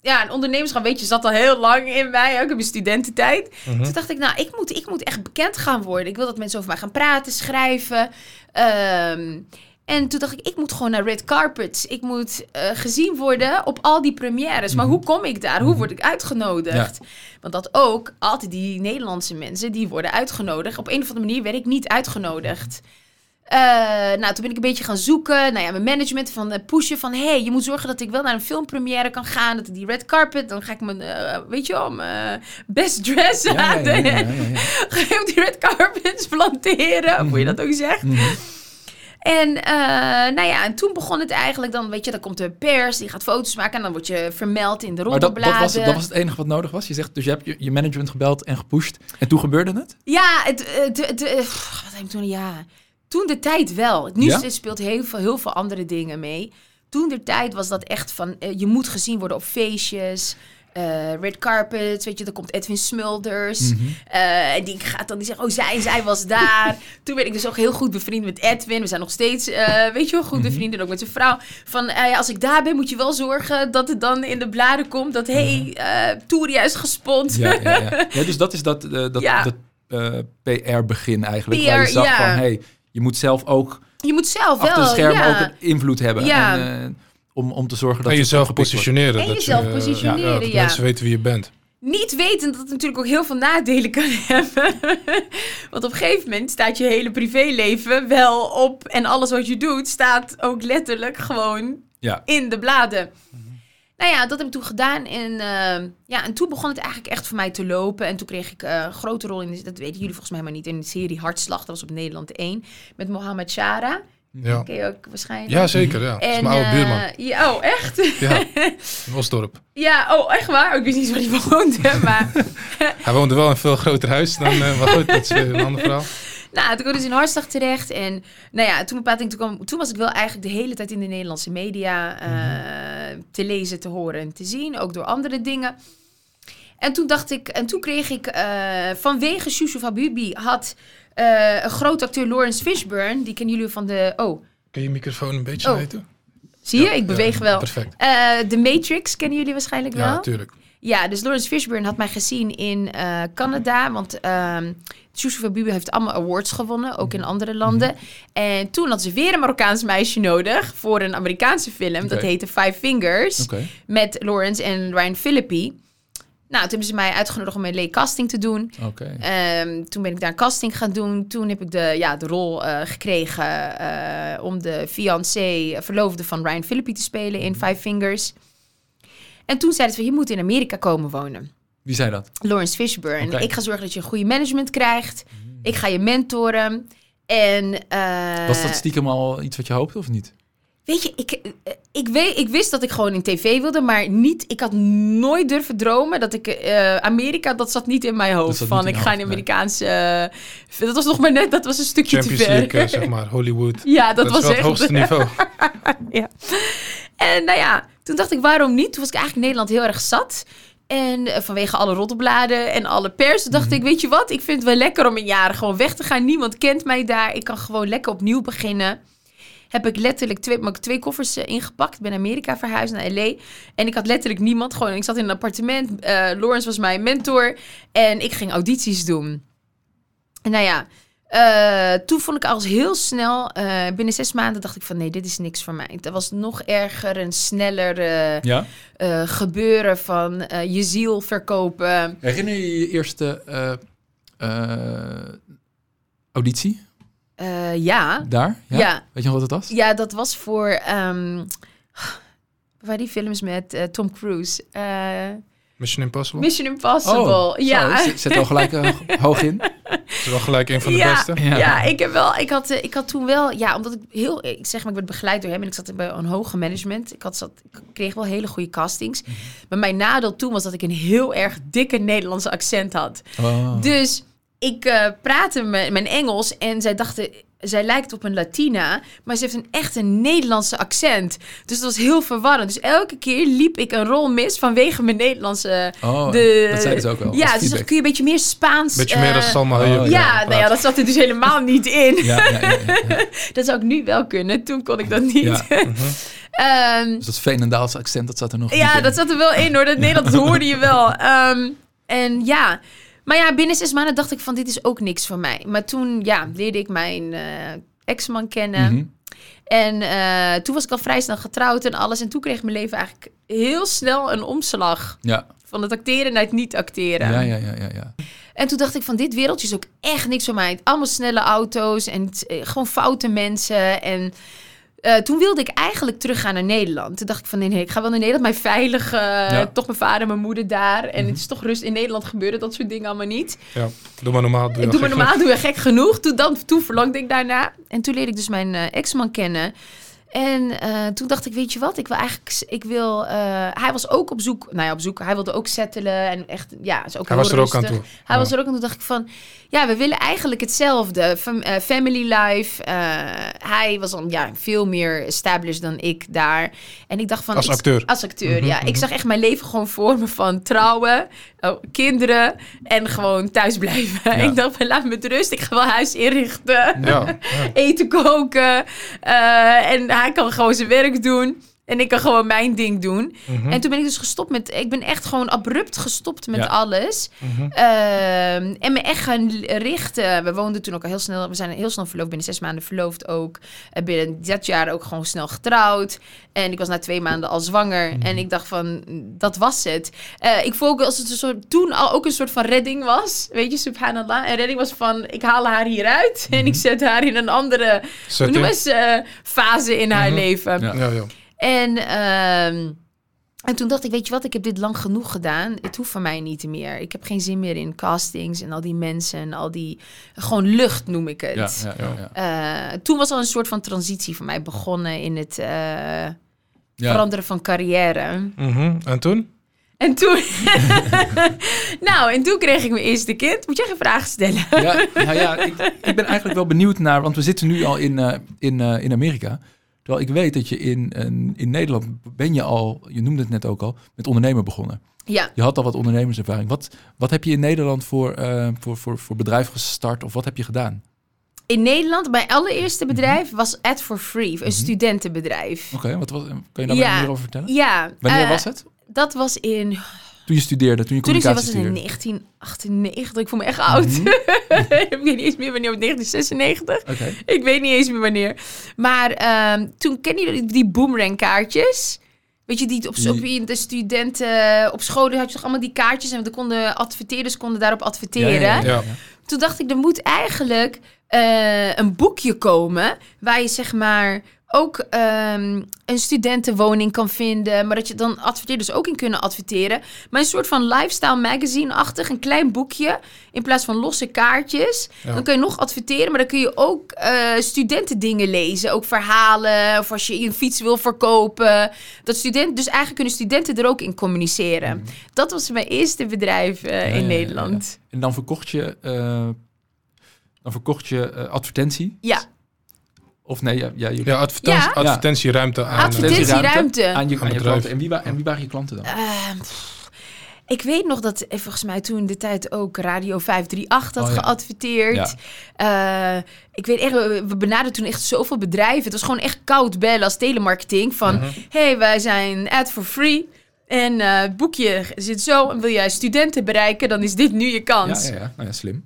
ja, een ondernemerschap, weet je, zat al heel lang in mij. Ook in mijn studententijd. Mhm. Toen dacht ik, nou, ik moet, ik moet echt bekend gaan worden. Ik wil dat mensen over mij gaan praten, schrijven. Ehm, en toen dacht ik, ik moet gewoon naar red carpets. Ik moet eh, gezien worden op al die premières. Maar hoe kom ik daar? Hoe word ik uitgenodigd? Want dat ook, altijd die Nederlandse mensen, die worden uitgenodigd. Op een of andere manier werd ik niet uitgenodigd. Eh, nou, toen ben ik een beetje gaan zoeken. Nou ja, mijn management van eh, pushen van... hey, je moet zorgen dat ik wel naar een filmpremière kan gaan. Dat ik die red carpet... dan ga ik mijn, eh, weet je wel, mijn best dress Ja, aan. ja, ja, ja, ja. Ga op die red carpets planteren, hoe je dat ook zegt. Mhm. En eh, nou ja, en toen begon het eigenlijk dan, weet je, dan komt de pers, die gaat foto's maken en dan word je vermeld in de Maar dat, dat, roddelbladen. was, dat was het enige wat nodig was? Je zegt, dus je hebt je, je management gebeld en gepusht. En toen gebeurde het? Ja, het, het, het, het- pff, wat heb ik toen? Ja, toen de tijd wel. Nu Ja? speelt heel veel, heel veel andere dingen mee. Toen de tijd was dat echt van, eh, je moet gezien worden op feestjes. Eh, red carpets, weet je, dan komt Edwin Smulders. Mhm. Eh, en die gaat dan, die zegt, oh zij, zij was daar. Toen werd ik dus ook heel goed bevriend met Edwin. We zijn nog steeds, eh, weet je wel, goed bevriend. En ook met zijn vrouw. Van, ja, als ik daar ben, moet je wel zorgen dat het dan in de bladen komt. Dat, hé, hey, uh, Touria is gespond. Ja, ja, ja. ja, dus dat is dat, dat, Ja. dat PR-begin eigenlijk. PR, waar je zag van, hey, je moet zelf ook Je moet zelf achter wel, het scherm ook invloed hebben. Ja. En, om, om te zorgen dat En je jezelf positioneren. En dat jezelf je, eh, positioneren, dat ja. mensen weten wie je bent. Niet wetend dat het natuurlijk ook heel veel nadelen kan hebben. Want op een gegeven moment staat je hele privéleven wel op. En alles wat je doet staat ook letterlijk gewoon Ja. in de bladen. Nou ja, dat heb ik toen gedaan. En, eh, ja, en toen begon het eigenlijk echt voor mij te lopen. En toen kreeg ik eh, een grote rol in, de- dat weten jullie volgens mij maar niet, in de serie Hartslag. Dat was op Nederland 1. Met Mohammed Shara. Ja, Ken je ook waarschijnlijk. ja zeker. Ja. Is En, mijn oude eh, buurman. ja, oh, echt? Ja, in Osdorp. ja, oh, echt waar? Ik wist niet waar hij woonde, maar... Hij woonde wel in een veel groter huis dan... eh, maar goed, dat is weer een ander verhaal. Nou, toen kwam dus in Hartslag terecht. En nou ja, toen, bepaald toen, kwam, toen was ik wel eigenlijk de hele tijd in de Nederlandse media eh, te lezen, te horen en te zien. Ook door andere dingen. En toen dacht ik, en toen kreeg ik eh, vanwege Shushu Habibi had eh, een groot acteur Lawrence Fishburne, die kennen jullie van de. Oh, Kun je je microfoon een beetje Oh. weten? zie je? Ja, ik beweeg ja, wel. Perfect. Eh The Matrix kennen jullie waarschijnlijk wel. Ja, natuurlijk. Ja, dus Lawrence Fishburne had mij gezien in eh, Canada. Want ehm Shushu Habibi heeft allemaal awards gewonnen, ook in andere landen. En toen had ze weer een Marokkaans meisje nodig voor een Amerikaanse film. Dat heette Five Fingers. Met Lawrence en Ryan Philippi. Nou, toen hebben ze mij uitgenodigd om een Lee casting te doen. Oké. Ehm, toen ben ik daar een casting gaan doen. Toen heb ik de, ja, de rol eh, gekregen eh, om de fiancé, eh, verloofde van Ryan Philippi te spelen in Five Fingers. En toen zeiden ze van, je moet in Amerika komen wonen. Wie zei dat? Lawrence Fishburne. Ik ga zorgen dat je een goede management krijgt. Ik ga je mentoren. En Was dat stiekem al iets wat je hoopte of niet? Weet je, ik, eh, ik, weet, ik wist dat ik gewoon in tv wilde, maar niet. Ik had nooit durven dromen dat ik eh, Amerika, dat zat niet in mijn hoofd. Van ik ga in Amerikaanse. eh, dat was nog maar net, dat was een stukje Champions te ver. League, zeg maar, Hollywood. ja, dat, Dat, was is wel het echt. hoogste niveau. En nou ja, toen dacht ik, waarom niet? Toen was ik eigenlijk in Nederland heel erg zat. En vanwege alle roddelbladen en alle pers dacht Mhm. ik, weet je wat? Ik vind het wel lekker om een jaar gewoon weg te gaan. Niemand kent mij daar. Ik kan gewoon lekker opnieuw beginnen. Heb ik letterlijk twee, ik twee koffers eh, ingepakt. Ik ben naar Amerika verhuisd, naar L.A. En ik had letterlijk niemand. Gewoon, ik zat in een appartement. Eh, Lawrence was mijn mentor. En ik ging audities doen. En nou ja, eh, toen vond ik als heel snel, binnen zes maanden dacht ik van nee, dit is niks voor mij. Dat was nog erger, een sneller Ja? gebeuren van je ziel verkopen. Herinner je je eerste auditie Eh, ja. daar? Ja. Weet je nog wat het was? ja, dat was voor ehm waar die films met eh, Tom Cruise. Eh, Mission Impossible. Mission Impossible. ja. Oh, Zo, zet- zet al gelijk hoog in. Dat is wel gelijk een van de ja, beste. Ja. Ja. ik heb wel. Ik had, ik had toen wel. Ja, omdat ik heel. Ik zeg maar, ik werd begeleid door hem en ik zat bij een hoge management. Ik, had, zat, ik kreeg wel hele goede castings. Mhm. Maar mijn nadeel toen was dat ik een heel erg dikke Nederlandse accent had. Oh. Dus ik eh, praatte me- mijn Engels en zij dachten. zij lijkt op een Latina, maar ze heeft een echt een Nederlandse accent. Dus dat was heel verwarrend. Dus elke keer liep ik een rol mis vanwege mijn Nederlandse... Oh, de, dat zeiden ze ook wel. Ja, dus dan kun je een beetje meer Spaans... Beetje meer dan eh, Salma oh, ja. Ja, nou ja, dat zat er dus helemaal niet in. Ja, ja, ja, ja, ja. Dat zou ik nu wel kunnen. Toen kon ik dat niet. Ja. Ehm, Dus dat Veenendaalse accent, dat zat er nog niet ja, in. dat zat er wel in hoor. Dat Nederlands hoorde je wel. Ehm, en ja, maar ja, binnen zes maanden dacht ik van dit is ook niks voor mij. Maar toen ja, leerde ik mijn eh, ex-man kennen. Mhm. En eh, toen was ik al vrij snel getrouwd en alles. En toen kreeg mijn leven eigenlijk heel snel een omslag. Ja. Van het acteren naar het niet acteren. Ja, ja, ja, ja, ja. En toen dacht ik van dit wereldje is ook echt niks voor mij. Allemaal snelle auto's en eh, gewoon foute mensen. En eh, toen wilde ik eigenlijk teruggaan naar Nederland. Toen dacht ik van nee, nee ik ga wel naar Nederland. Mijn veilig, eh, Ja. toch mijn vader, mijn moeder daar. En Mhm. het is toch rust in Nederland gebeuren dat soort dingen allemaal niet. Ja, doe maar normaal. Doe, Ik doe gek normaal, doe je gek genoeg. Toen, dan, toen verlangde ik daarna. En toen leerde ik dus mijn eh, ex-man kennen. En eh, toen dacht ik, weet je wat, ik wil eigenlijk, ik wil, eh, hij was ook op zoek, nou ja, op zoek, hij wilde ook settelen en echt, ja, is ook Hij was er ook aan toe. Hij Ja. was er ook aan toe, dacht ik van, ja, we willen eigenlijk hetzelfde, Fam- eh, family life. hij was al, ja, veel meer established dan ik daar. En ik dacht van... Als acteur. Als acteur, Mhm, ja. Ik zag echt mijn leven gewoon voor me van trouwen, oh, kinderen en gewoon thuis blijven. Ja. ik dacht laat me met rust, ik ga wel huis inrichten Ja, ja. eten koken. eh, en hij kan gewoon zijn werk doen. En ik kan gewoon mijn ding doen. Mhm. En toen ben ik dus gestopt met... Ik ben echt gewoon abrupt gestopt met Ja. alles. Mhm. Ehm, en me echt gaan richten. We woonden toen ook al heel snel... We zijn heel snel verloofd. Binnen zes maanden verloofd ook. En binnen dat jaar ook gewoon snel getrouwd. En ik was na twee maanden al zwanger. Mhm. En ik dacht van, dat was het. Eh, ik voel ook als het een soort, toen al ook een soort van redding was. Weet je, subhanallah. En redding was van, ik haal haar hieruit. En ik zet haar in een andere Setting. noemen ze, eh, fase in haar leven. Ja. Ja, ja. En, ehm, en toen dacht ik, weet je wat, ik heb dit lang genoeg gedaan. Het hoeft van mij niet meer. Ik heb geen zin meer in castings en al die mensen en al die... Gewoon lucht noem ik het. Ja, ja, ja, ja. Eh, toen was al een soort van transitie voor mij begonnen in het eh, Ja. veranderen van carrière. Mhm. En toen? En toen... nou, en toen kreeg ik mijn eerste kind. Moet jij geen vragen stellen? Ja, nou ja, ik, ik ben eigenlijk wel benieuwd naar, want we zitten nu al in, eh, in, eh, in Amerika. Terwijl ik weet dat je in, in, in Nederland ben je al, je noemde het net ook al, met ondernemen begonnen. Ja, Je had al wat ondernemerservaring. Wat, wat heb je in Nederland voor, eh, voor, voor, voor bedrijf gestart of wat heb je gedaan? in Nederland, mijn allereerste Mhm. bedrijf was Ad for Free, een studentenbedrijf. Oké, wat, wat kan je daar Ja. meer over vertellen? Ja. Wanneer eh, was het? Dat was in Toen je studeerde, toen je Toen was het in studeerde. 1998. Ik voel me echt oud. Mhm. ik weet niet eens meer wanneer, 1996. Oké. Ik weet niet eens meer wanneer. Maar ehm, toen ken je die, boomerang kaartjes. Weet je, die op, Die- op de studenten op scholen had je toch allemaal die kaartjes en de konden adverteerders konden daarop adverteren. Ja, ja, ja, ja. Ja. Toen dacht ik, er moet eigenlijk eh, een boekje komen waar je zeg maar ook ehm, een studentenwoning kan vinden, maar dat je dan adverteerders ook in kunnen adverteren. Maar een soort van lifestyle magazine-achtig, een klein boekje in plaats van losse kaartjes. Ja. Dan kun je nog adverteren, maar dan kun je ook eh studentendingen lezen, ook verhalen of als je een fiets wil verkopen. Dat student, dus eigenlijk kunnen studenten er ook in communiceren. Dat was mijn eerste bedrijf eh, Mhm. Ja, in ja, Nederland. En dan verkocht je, eh, dan verkocht je advertentie? Ja. Of nee, ja, ja, je, Ja, advertentie, Ja. advertentieruimte aan. Advertentieruimte. aan je, Aan je klanten. En wie, en wie waren je klanten dan? Ehm, pff, ik weet nog dat eh, volgens mij toen de tijd ook Radio 538 had Oh ja. geadverteerd. Eh, ik weet echt, we benaderden toen echt zoveel bedrijven. Het was gewoon echt koud bellen als telemarketing. Van, Mhm. hey, wij zijn ad for free. En eh, het boekje zit zo. En wil jij studenten bereiken, dan is dit nu je Ja, kans. ja, ja. Nou ja, slim.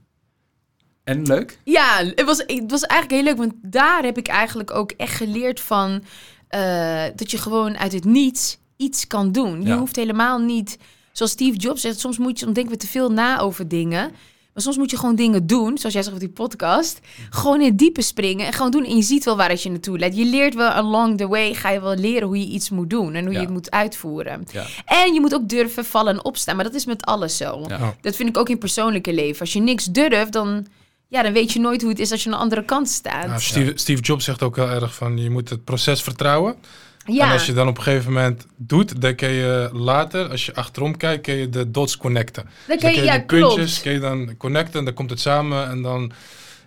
En leuk? Ja, het was, het was eigenlijk heel leuk, want daar heb ik eigenlijk ook echt geleerd van eh, dat je gewoon uit het niets iets kan doen. Je Ja. hoeft helemaal niet, zoals Steve Jobs zegt, soms moet je, denken we te veel na over dingen. Maar soms moet je gewoon dingen doen, zoals jij zegt op die podcast. Gewoon in het diepe springen en gewoon doen. En je ziet wel waar het je naartoe leidt. Je leert wel along the way, ga je wel leren hoe je iets moet doen en hoe Ja. je het moet uitvoeren. Ja. En je moet ook durven vallen en opstaan. Maar dat is met alles zo. Ja. Dat vind ik ook in persoonlijke leven. Als je niks durft, dan, ja, dan weet je nooit hoe het is als je aan de andere kant staat. Nou, Steve, Steve Jobs zegt ook heel erg van je moet het proces vertrouwen. ja, En als je dan op een gegeven moment doet, dan kun je later, als je achterom kijkt, kun je de dots connecten. dan Dus kan je, kun ja, die puntjes kun je dan connecten en dan komt het samen en dan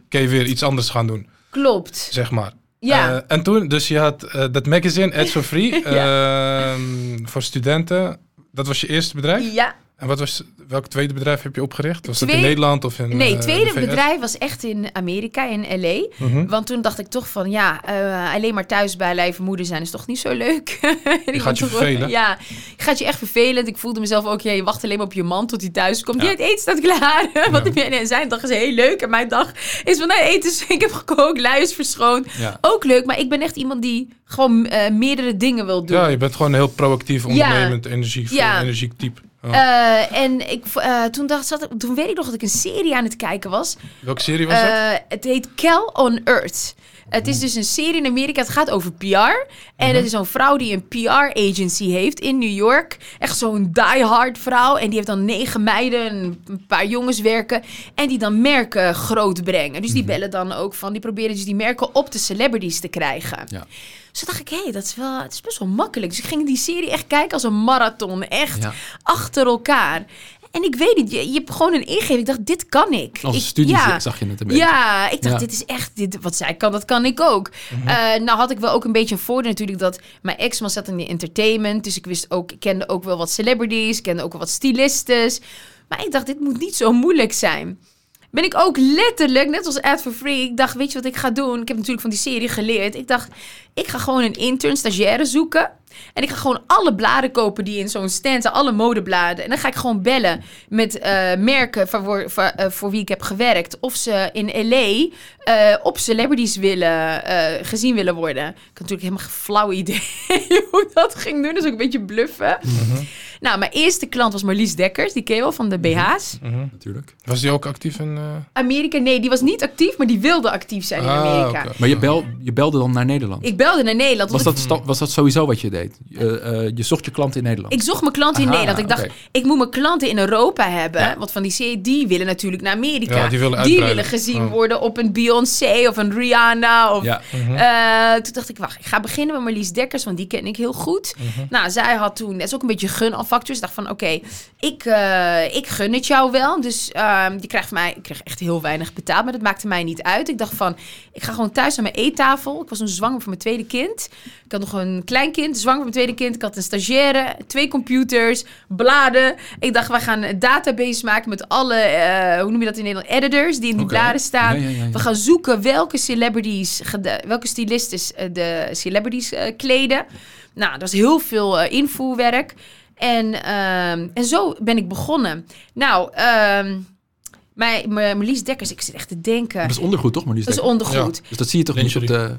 kun je weer iets anders gaan doen. Klopt. zeg maar. Ja. Eh, en toen, dus je had eh, dat magazine Ads for Free ehm, voor studenten. Dat was je eerste bedrijf? ja. En wat was, welk tweede bedrijf heb je opgericht? Was dat in Tweede- Nederland of in Nee, eh, het tweede de VS? bedrijf was echt in Amerika, in LA. Mhm. Want toen dacht ik toch van, ja, eh, alleen maar thuis bij lijf moeder zijn is toch niet zo leuk. Ik gaat je vervelen. Ja, je gaat je echt vervelend. Ik voelde mezelf ook, ja, je wacht alleen maar op je man tot hij thuis komt. Ja. Het eten staat klaar. Wat heb jij? En zijn dag is heel leuk. En mijn dag is van, nou, eten is, ik heb gekookt, lui is verschoond. Ja. Ook leuk, maar ik ben echt iemand die gewoon eh, meerdere dingen wil doen. Ja, je bent gewoon een heel proactief, ondernemend, energiek, Ja. energiek type. Oh. Eh, en ik, eh, toen, dacht, zat, toen weet ik nog dat ik een serie aan het kijken was. Welke serie was dat? Eh, het heet Cal on Earth. Het is dus een serie in Amerika. Het gaat over PR. En het is zo'n vrouw die een PR-agency heeft in New York. Echt zo'n die-hard vrouw. En die heeft dan negen meiden en een paar jongens werken. En die dan merken groot brengen. Dus die bellen dan ook van... Die proberen dus die merken op de celebrities te krijgen. Ja. Dus dacht ik, hé, hey, dat is wel, het is best wel makkelijk. Dus ik ging die serie echt kijken als een marathon. Echt Ja. achter elkaar. En ik weet het, je, je hebt gewoon een ingeving. Ik dacht, dit kan ik. Als ik, studie ja. zag je het een beetje. Ja, ik dacht, Ja. dit is echt, dit, wat zij kan, dat kan ik ook. Eh, nou had ik wel ook een beetje een voordeel natuurlijk dat mijn ex-man zat in de entertainment. Dus ik wist ook, ik kende ook wel wat celebrities, kende ook wel wat stylistes. Maar ik dacht, dit moet niet zo moeilijk zijn. Ben ik ook letterlijk, net als Ad for Free, ik dacht, weet je wat ik ga doen? Ik heb natuurlijk van die serie geleerd. Ik dacht, ik ga gewoon een intern, stagiaire zoeken. En ik ga gewoon alle bladen kopen die in zo'n stand zijn, alle modebladen. En dan ga ik gewoon bellen met eh, merken voor, voor, voor, eh, voor wie ik heb gewerkt. Of ze in LA eh, op celebrities willen, eh, gezien willen worden. Ik had natuurlijk helemaal geen flauw idee hoe ik dat ging doen. Dus ook een beetje bluffen. Nou, mijn eerste klant was Marlies Dekkers. Die ken je wel van de BH's. Mhm. Natuurlijk. Was die ook actief in... eh, Amerika, nee, die was niet actief, maar die wilde actief zijn in Ah, Amerika. oké. Maar je, bel, je belde dan naar Nederland. Ik belde naar Nederland. was, dat, sta- was dat sowieso wat je deed? Eh, eh, je zocht je klanten in Nederland? Ik zocht mijn klanten in Aha, Nederland. Ik dacht, ik moet mijn klanten in Europa hebben. Ja. Want van die serie, die willen natuurlijk naar Amerika. Ja, die willen gezien Oh. worden op een Beyoncé of een Rihanna. Of, Ja. mhm. Eh, toen dacht ik, wacht, ik ga beginnen met Marlies Dekkers, want die ken ik heel goed. Mhm. Nou, zij had toen, dat is ook een beetje gunafactor. Dus ik dacht van, oké, ik, eh, ik gun het jou wel. Dus ehm, je krijgt van mij, ik kreeg echt heel weinig betaald, maar dat maakte mij niet uit. Ik dacht van, ik ga gewoon thuis aan mijn eettafel. Ik was toen zwanger voor mijn tweede kind. Ik had nog een klein kind, zwanger voor mijn tweede kind. Ik had een stagiaire, twee computers, bladen. Ik dacht, we gaan een database maken met alle, eh, hoe noem je dat in Nederland, editors die in die bladen staan. Ja, ja, ja, ja. We gaan zoeken welke celebrities, welke stylistes eh, de celebrities eh, kleden. Nou, dat was heel veel eh, invoerwerk. En, ehm, en zo ben ik begonnen. Nou, ehm mijn, mijn Marlies Dekkers, ik zit echt te denken. Dat is ondergoed, toch? Maar Dat is ondergoed. Dus dat zie je toch niet op de...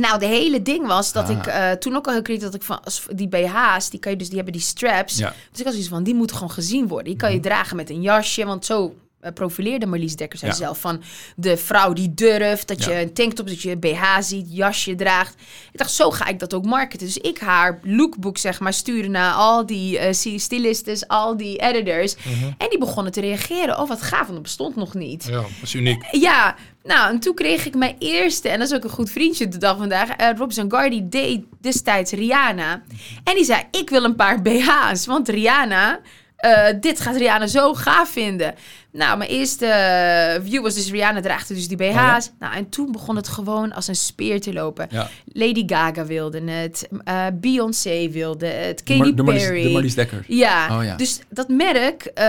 Nou, de hele ding was dat Ah. ik eh, toen ook al heel kreeg dat ik van die BH's, die kan je dus, die hebben die straps. Ja. Dus ik had zoiets van, die moeten gewoon gezien worden. Die kan je dragen met een jasje, want zo profileerde Marlies Dekkers Ja. zichzelf van de vrouw die durft, dat Ja. je een tanktop, dat je een BH ziet, jasje draagt. Ik dacht, zo ga ik dat ook marketen. Dus ik haar lookbook, zeg maar, sturen naar al die eh stylistes, al die editors. En die begonnen te reageren. Oh, wat gaaf, want dat bestond nog niet. Ja, dat is uniek. Ja, nou, en toen kreeg ik mijn eerste, en dat is ook een goed vriendje de dag vandaag. eh Rob Zangardi deed destijds Rihanna. En die zei: Ik wil een paar BH's, want Rihanna, eh, dit gaat Rihanna zo gaaf vinden. Nou, mijn eerste eh, view was dus Rihanna draagde dus die BH's. ja? Nou, en toen begon het gewoon als een speer te lopen. Ja. Lady Gaga wilde het, eh, Beyoncé wilde het, Katy de Marlies- Perry. De Marlies Dekker. ja. Oh, ja. dus dat merk... eh,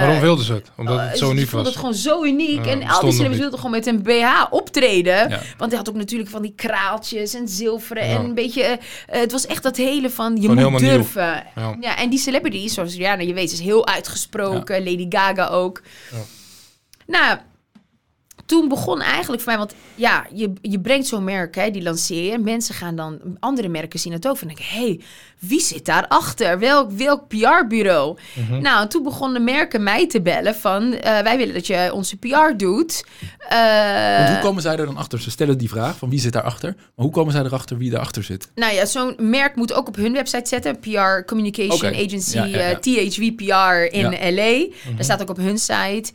Waarom wilden ze het? Omdat Oh, het zo ik uniek vond was. het gewoon zo uniek. En al die celebrities wilden gewoon met een BH optreden. Ja. Want hij had ook natuurlijk van die kraaltjes en zilveren. Ja. En een beetje... het was echt dat hele van, je Gewoon moet durven. Ja. Ja. en die celebrities, zoals Rihanna, je weet, is heel uitgesproken. Lady Gaga ook. Nou, toen begon eigenlijk voor mij, want ja, je, je brengt zo'n merk, hè, die lanceer je. En mensen gaan dan, andere merken zien het ook. Hé, hey, wie zit daarachter? Welk, welk PR-bureau? Mhm. Nou, toen begonnen merken mij te bellen van, eh, wij willen dat je onze PR doet. Eh, Want hoe komen zij er dan achter? Ze stellen die vraag van wie zit daarachter. Maar hoe komen zij erachter wie daarachter zit? Nou ja, zo'n merk moet ook op hun website zetten. PR Communication. Agency, Ja, ja, ja. eh, THV PR in. LA. Daar staat ook op hun site.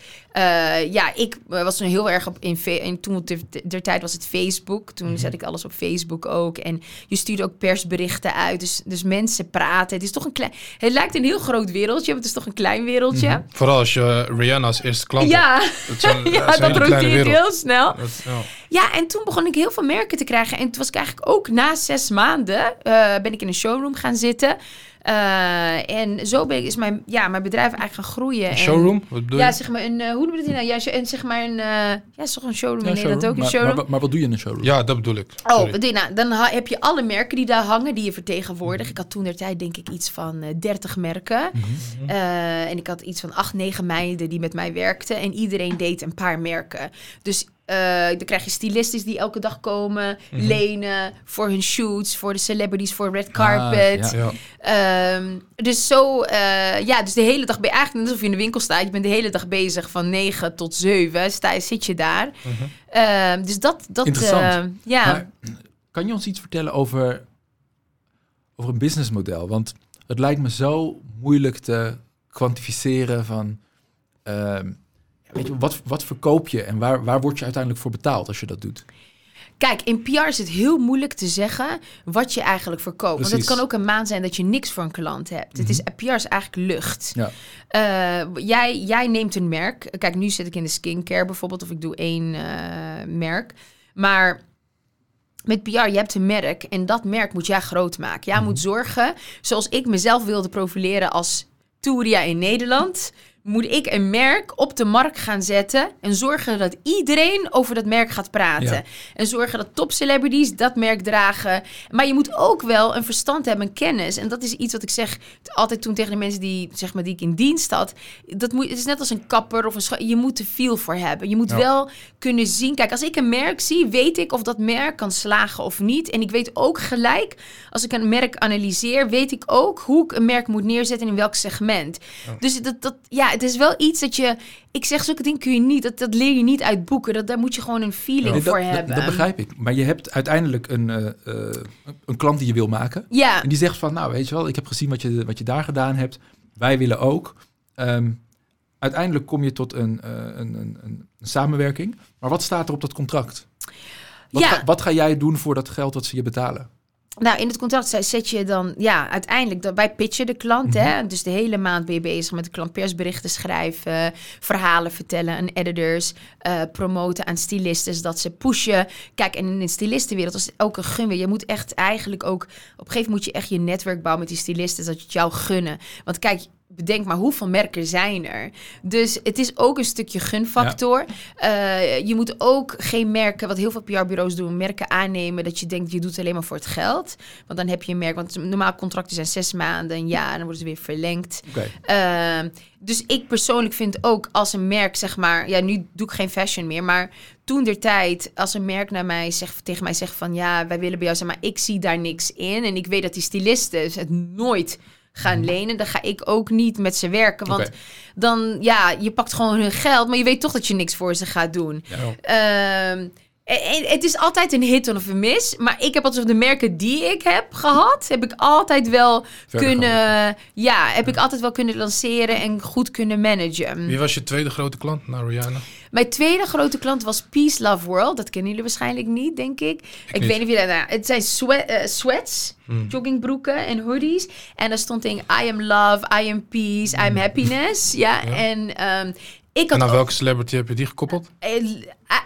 Ja, ik was toen heel erg op in, toen der tijd was het Facebook. Toen Mhm. zet ik alles op Facebook ook. En je stuurde ook persberichten uit. Dus, dus mensen praten. Het is toch een klein. Het lijkt een heel groot wereldje, maar het is toch een klein wereldje. Mhm. Vooral als je eh, Rihanna als eerste klant. Ja, ja, dat roteert heel snel. Dat- ja. Ja, en toen begon ik heel veel merken te krijgen. En toen was ik eigenlijk ook na zes maanden eh, ben ik in een showroom gaan zitten. Eh, en zo ben ik, is mijn, ja, mijn bedrijf eigenlijk gaan groeien. Een En- showroom? Wat bedoel je? Ja, zeg maar een, eh, hoe noem je het nou? Ja, en zeg maar een, eh, ja, is toch een showroom Ja, in Nederland showroom. ook een maar, showroom? Maar, maar wat doe je in een showroom? Ja, dat bedoel ik. Oh, Sorry. wat doe je nou, dan ha- heb je alle merken die daar hangen, die je vertegenwoordigt. Ik had toen der tijd denk ik iets van eh 30 merken. Mhm. Eh, en ik had iets van acht, negen meiden die met mij werkten. En iedereen deed een paar merken. Dus eh, dan krijg je stylistes die elke dag komen, Mhm. lenen voor hun shoots, voor de celebrities, voor red Ah, carpet. Ja. Ehm, dus zo, eh, ja, dus de hele dag ben je eigenlijk net alsof je in de winkel staat. Je bent de hele dag bezig van 9 tot 7. Sta, zit je daar. Mhm. Ehm, dus dat, dat Interessant. eh, ja. Maar kan je ons iets vertellen over, over een businessmodel? Want het lijkt me zo moeilijk te kwantificeren van... ehm, weet je, wat, wat verkoop je en waar, waar word je uiteindelijk voor betaald als je dat doet? Kijk, in PR is het heel moeilijk te zeggen wat je eigenlijk verkoopt. Want het Precies. kan ook een maand zijn dat je niks voor een klant hebt. Het is, PR is eigenlijk lucht. Ja. Eh, jij, jij neemt een merk. Kijk, nu zit ik in de skincare bijvoorbeeld, of ik doe één eh, merk. Maar met PR, je hebt een merk en dat merk moet jij groot maken. Jij moet zorgen, zoals ik mezelf wilde profileren als Touria in Nederland, moet ik een merk op de markt gaan zetten en zorgen dat iedereen over dat merk gaat praten. Ja. En zorgen dat top celebrities dat merk dragen. Maar je moet ook wel een verstand hebben, een kennis. En dat is iets wat ik zeg altijd toen tegen de mensen die, zeg maar, die ik in dienst had. Dat moet, het is net als een kapper of een Je moet er veel voor hebben. Je moet Ja. wel kunnen zien. Kijk, als ik een merk zie, weet ik of dat merk kan slagen of niet. En ik weet ook gelijk, als ik een merk analyseer, weet ik ook hoe ik een merk moet neerzetten en in welk segment. Ja. Dus dat, dat, ja, het is wel iets dat je. Ik zeg, zulke dingen kun je niet. Dat, dat leer je niet uit boeken. Dat, daar moet je gewoon een feeling Nee, voor dat, dat, hebben. dat begrijp ik. Maar je hebt uiteindelijk een, eh, eh, een klant die je wil maken. Ja, En die zegt van, nou weet je wel, ik heb gezien wat je, wat je daar gedaan hebt. Wij willen ook. Ehm, uiteindelijk kom je tot een, eh, een, een, een, een samenwerking. Maar wat staat er op dat contract? Wat, Ja. ga, wat ga jij doen voor dat geld wat ze je betalen? Nou, in het contract zet- je dan, ja, uiteindelijk, wij pitchen de klant, Mhm. hè. Dus de hele maand ben je bezig met de klant persberichten schrijven, verhalen vertellen aan editors, eh, promoten aan stylisten, dat ze pushen. Kijk, en in de stylistenwereld is het ook een gun weer. Je moet echt eigenlijk ook, op een gegeven moment moet je echt je netwerk bouwen met die stylisten, dat je het jou gunnen. Want kijk, bedenk maar hoeveel merken zijn er. Dus het is ook een stukje gunfactor. Eh, je moet ook geen merken, wat heel veel PR-bureaus doen, merken aannemen dat je denkt je doet het alleen maar voor het geld. Want dan heb je een merk, want normaal contracten zijn zes maanden, een jaar, en dan worden ze weer verlengd. Ehm, dus ik persoonlijk vind ook als een merk, zeg maar, ja, nu doe ik geen fashion meer, maar toen der tijd, als een merk naar mij zegt, tegen mij zegt van ja, wij willen bij jou zijn, maar ik zie daar niks in. En ik weet dat die stylisten het nooit gaan lenen, dan ga ik ook niet met ze werken. Want dan, ja, je pakt gewoon hun geld, maar je weet toch dat je niks voor ze gaat doen. Ja. Ehm, en- en het is altijd een hit of een mis. Maar ik heb altijd de merken die ik heb gehad, heb ik altijd wel Verder kunnen, ja, heb ik altijd wel kunnen lanceren en goed kunnen managen. Wie was je tweede grote klant na Rihanna? Mijn tweede grote klant was Peace Love World. Dat kennen jullie waarschijnlijk niet, denk ik. Ik, weet niet of je dat. Nou, het zijn sweat, eh, sweats, Hmm. joggingbroeken en hoodies. En daar stond in I am love, I am peace, I am happiness. Ja, Ja. en ehm, ik En had aan ook- welke celebrity heb je die gekoppeld? eh,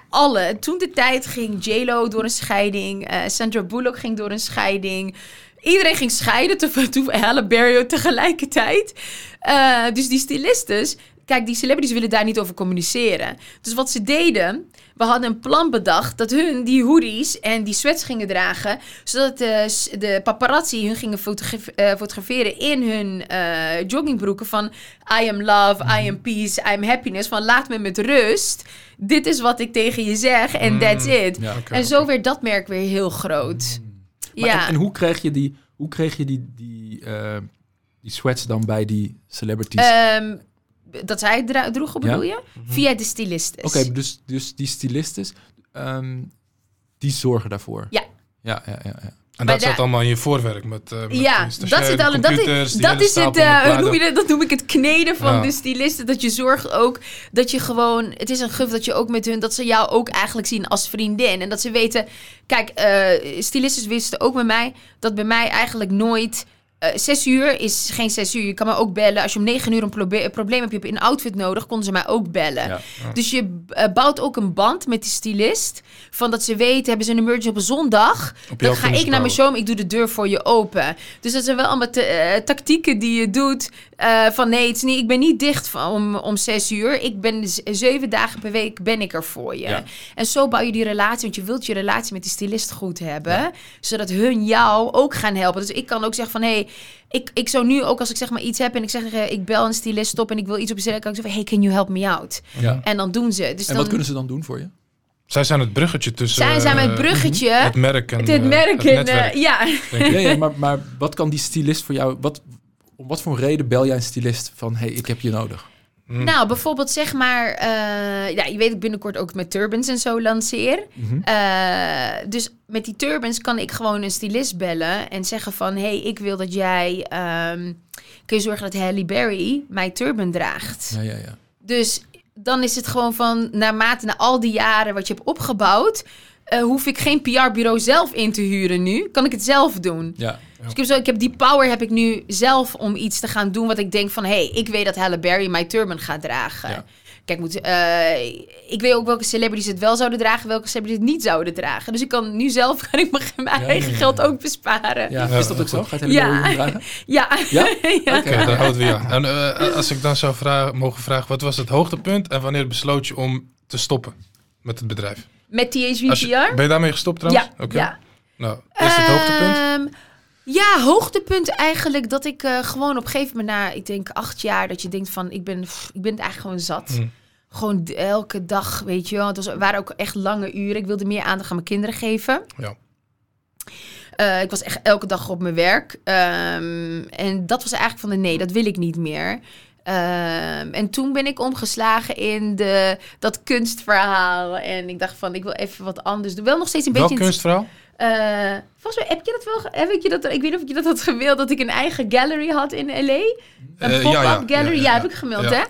alle. Toen de tijd ging J-Lo door een scheiding. eh Sandra Bullock ging door een scheiding. Iedereen ging scheiden. Toen toen Halle Berry tegelijkertijd. Eh, dus die stylistes... Kijk, die celebrities willen daar niet over communiceren. Dus wat ze deden... We hadden een plan bedacht dat hun die hoodies en die sweats gingen dragen. Zodat de, de paparazzi hun gingen eh, fotograferen in hun eh, joggingbroeken van I am love, I am peace, I am happiness. Van laat me met rust. Dit is wat ik tegen je zeg en Mm. that's it. Ja. En zo werd dat merk weer heel groot. Maar ja. en, en hoe kreeg je die, hoe kreeg je die, die, eh, die sweats dan bij die celebrities? Ehm, dat zij het droegen, Ja? bedoel je? Via de stylistes. Oké, dus, dus die stylistes, ehm, die zorgen daarvoor? Ja. Ja, ja, ja. ja. En Maar dat zat allemaal in je voorwerk met, eh, met Ja, stagiair, dat, zit alle, dat, is, dat is het, eh, noem je dat? dat noem ik het kneden van Ja. de stylisten. Dat je zorgt ook dat je gewoon, het is een guf dat je ook met hun, dat ze jou ook eigenlijk zien als vriendin. En dat ze weten, kijk, eh stylisten wisten ook bij mij, dat bij mij eigenlijk nooit... eh, zes uur is geen zes uur. Je kan me ook bellen. Als je om negen uur een probleem hebt, je hebt een outfit nodig, konden ze mij ook bellen. Ja. Dus je eh, bouwt ook een band met die stylist. Van dat ze weten, hebben ze een emergency op een zondag. Op Dan ga ik naar mijn show, ik doe de deur voor je open. Dus dat zijn wel allemaal eh, tactieken die je doet. van nee, het is niet, ik ben niet dicht van, om, om zes uur. Ik ben zeven dagen per week ben ik er voor je. Ja. En zo bouw je die relatie. Want je wilt je relatie met die stylist goed hebben. Zodat hun jou ook gaan helpen. Dus ik kan ook zeggen van hé, hey, ik, ik zou nu ook als ik zeg maar iets heb en ik zeg eh, ik bel een stylist op en ik wil iets op kan ik zeggen hey, can you help me out? Ja. En dan doen ze. Dus En dan, wat kunnen ze dan doen voor je? Zij zijn het bruggetje tussen Zij zijn eh, het bruggetje. het merk en het eh, merk het en, netwerk, eh, ja. Ja, ja, maar, maar wat kan die stylist voor jou... Wat, om wat voor reden bel jij een stylist van... hey, ik heb je nodig? Mm. Nou, bijvoorbeeld zeg maar... eh, ja, je weet ik binnenkort ook met turbans en zo lanceer. Mhm. Eh, dus met die turbans kan ik gewoon een stylist bellen en zeggen van... hey, ik wil dat jij... ehm, kun je zorgen dat Halle Berry mijn turban draagt? Ja, ja, ja. Dus dan is het gewoon van... naarmate na al die jaren wat je hebt opgebouwd... eh, hoef ik geen PR-bureau zelf in te huren nu. Kan ik het zelf doen. ja. Dus ik heb, zo, ik heb die power heb ik nu zelf om iets te gaan doen wat ik denk van... hé, hey, ik weet dat Halle Berry mijn turban gaat dragen. Ja. Kijk, moet, eh, ik weet ook welke celebrities het wel zouden dragen... welke celebrities het niet zouden dragen. Dus ik kan nu zelf kan ik mijn, mijn Ja, eigen ja, geld ja. ook besparen. Ja, ja. Is dat ook zo? Gaat hij Ja. ja. dragen? ja. Ja? Ja. Oké, daar houden we ja. En eh, als ik dan zou vragen, mogen vragen, wat was het hoogtepunt en wanneer besloot je om te stoppen met het bedrijf? Met THV Als je- PR? ben je daarmee gestopt trouwens? Ja, Oké. ja. Nou, is het hoogtepunt? Ehm, ja, hoogtepunt eigenlijk dat ik eh, gewoon op een gegeven moment na, ik denk acht jaar, dat je denkt van, ik ben, pff, ik ben het eigenlijk gewoon zat. Mm. Gewoon elke dag, weet je wel. Het was, waren ook echt lange uren. Ik wilde meer aandacht aan mijn kinderen geven. Ja. Eh, ik was echt elke dag op mijn werk. Ehm, en dat was eigenlijk van de nee, dat wil ik niet meer. Ehm, en toen ben ik omgeslagen in de, dat kunstverhaal. En ik dacht van, ik wil even wat anders doen. Wel nog steeds een Welk beetje... in eh, volgens mij heb je dat wel. Heb ik je dat? Ik weet niet of ik je dat had gewild dat ik een eigen gallery had in LA. Een Eh, pop-up ja, gallery. Ja, ja, ja, heb ik gemeld, hè?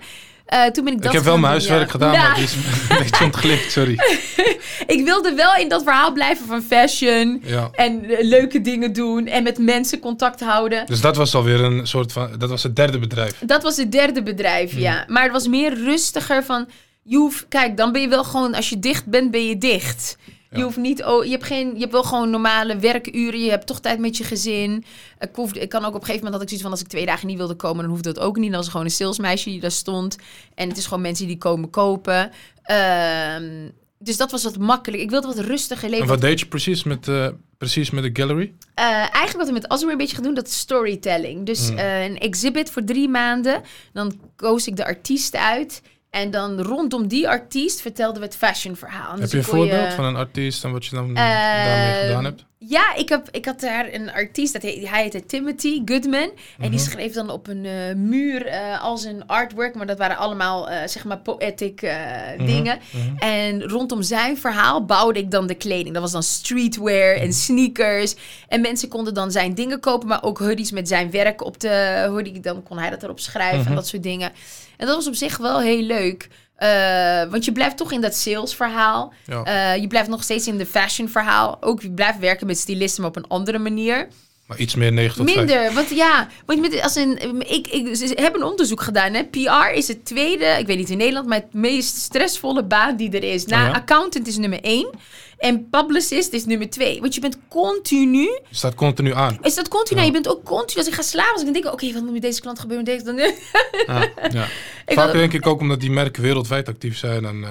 Eh, toen ben ik dat ik heb wel mijn huiswerk gedaan, maar die is een beetje ontglipt, sorry. Ik wilde wel in dat verhaal blijven van fashion. En eh, leuke dingen doen. En met mensen contact houden. Dus dat was alweer een soort van, dat was het derde bedrijf. Dat was het derde bedrijf, Hmm. ja. Maar het was meer rustiger van... Je hoeft, kijk, dan ben je wel gewoon... Als je dicht bent, ben je dicht. Je hoeft niet... Oh, je, hebt geen, je hebt wel gewoon normale werkuren. Je hebt toch tijd met je gezin. Ik, hoefde, ik kan ook op een gegeven moment had ik zoiets van... Als ik twee dagen niet wilde komen, dan hoefde dat ook niet. Dan was er gewoon een salesmeisje die daar stond. En het is gewoon mensen die komen kopen. Ehm, dus dat was wat makkelijk. Ik wilde wat rustiger leven. En wat deed je precies met, eh, precies met de gallery? Eh, eigenlijk wat we met Azure een beetje gaan doen, dat is storytelling. Dus Mm. eh, een exhibit voor drie maanden. Dan koos ik de artiest uit. En dan rondom die artiest vertelden we het fashion verhaal. Heb Dus je een voorbeeld van een artiest en wat je dan Eh, daarmee gedaan hebt? Ja, ik, heb, ik had daar een artiest, dat heet, hij heette Timothy Goodman. En die Mhm. schreef dan op een eh, muur eh, als een artwork. Maar dat waren allemaal, eh, zeg maar, poetic Mhm, dingen. mhm. En rondom zijn verhaal bouwde ik dan de kleding. Dat was dan streetwear en sneakers. En mensen konden dan zijn dingen kopen, maar ook hoodies met zijn werk op de hoodie. Dan kon hij dat erop schrijven en dat soort dingen. En dat was op zich wel heel leuk. Eh, want je blijft toch in dat salesverhaal. Ja. Eh, je blijft nog steeds in de fashion verhaal. Ook je blijft werken met stylisten, maar op een andere manier. Maar iets meer 9 tot 5. Minder, want ja, want met, als een, ik, ik hebben een onderzoek gedaan. Hè. PR is het tweede, ik weet niet in Nederland, maar het meest stressvolle baan die er is. Na Oh ja? accountant is nummer één en publicist is nummer twee. Want je bent continu, Je staat continu aan. is dat continu, Ja. je bent ook continu. Als ik ga slapen, als ik denk, oké, wat moet met deze klant gebeuren? Deze, dan, Ja. Ja. Vaak denk ik ook omdat die merken wereldwijd actief zijn en eh,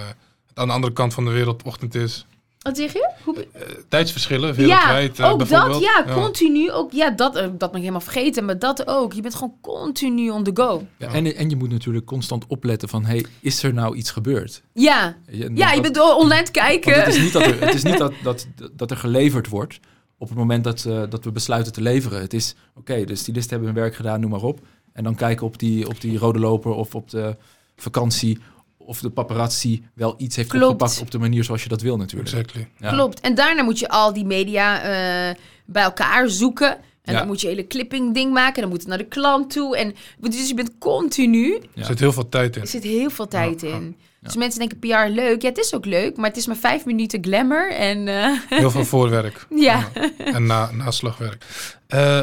aan de andere kant van de wereld ochtend is. Wat zeg je? Hoe, Eh, tijdsverschillen wereldwijd. ja, eh, ook dat, ja, continu. Ook, ja, dat, eh, dat ben ik helemaal vergeten, maar dat ook. Je bent gewoon continu on the go. Ja, en, en je moet natuurlijk constant opletten van... hey, is er nou iets gebeurd? Ja, Je- ja je dat- bent online kijken. het is niet, dat er, het is niet dat, dat, dat er geleverd wordt op het moment dat, eh, dat we besluiten te leveren. Het is, oké, de stylisten hebben hun werk gedaan, noem maar op. En dan kijken op die, op die rode loper of op de vakantie of de paparazzi wel iets heeft Klopt. opgepakt op de manier zoals je dat wil natuurlijk. Exactly. Ja. Klopt. En daarna moet je al die media eh, bij elkaar zoeken. En Ja. dan moet je hele clipping ding maken. Dan moet het naar de klant toe. En dus je bent continu. Ja. Er zit heel veel tijd in. Er zit heel veel tijd Ja, ja. in. Dus mensen denken PR leuk. Ja, het is ook leuk. Maar het is maar vijf minuten glamour. En eh, Heel veel voorwerk. ja. En na, naslagwerk. Eh,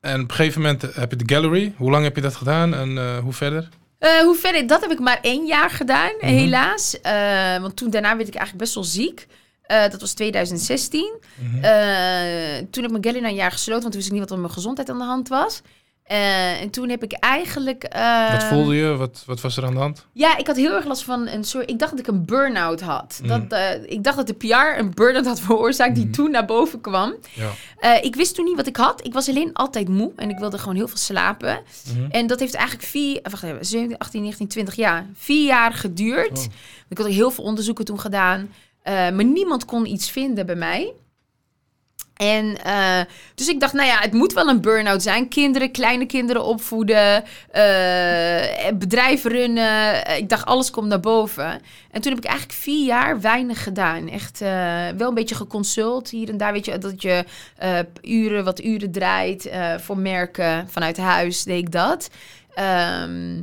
en op een gegeven moment heb je de gallery. Hoe lang heb je dat gedaan en eh, hoe verder? Eh, hoe verder? Dat heb ik maar één jaar gedaan, Mhm. helaas. Eh, want toen daarna werd ik eigenlijk best wel ziek. Eh, dat was 2016. Mhm. Toen heb ik mijn gallery na een jaar gesloten, want toen wist ik niet wat er met mijn gezondheid aan de hand was. Eh, en toen heb ik eigenlijk... wat voelde je? Wat, wat was er aan de hand? Ja, ik had heel erg last van een soort... Ik dacht dat ik een burn-out had. Mm. Dat, eh, ik dacht dat de PR een burn-out had veroorzaakt die Mhm. toen naar boven kwam. Ja. Eh, ik wist toen niet wat ik had. Ik was alleen altijd moe en ik wilde gewoon heel veel slapen. Mhm. En dat heeft eigenlijk vier... eh, Wacht even, 17, 18, 19, 20 jaar. Vier jaar geduurd. Oh. Ik had ook heel veel onderzoeken toen gedaan. Maar niemand kon iets vinden bij mij. En eh, dus ik dacht, nou ja, het moet wel een burn-out zijn. Kinderen, kleine kinderen opvoeden, eh, bedrijven runnen. Ik dacht, alles komt naar boven. En toen heb ik eigenlijk vier jaar weinig gedaan. Echt wel een beetje geconsult hier en daar. Weet je, dat je uren, wat uren draait voor merken. Vanuit huis deed ik dat. Ehm,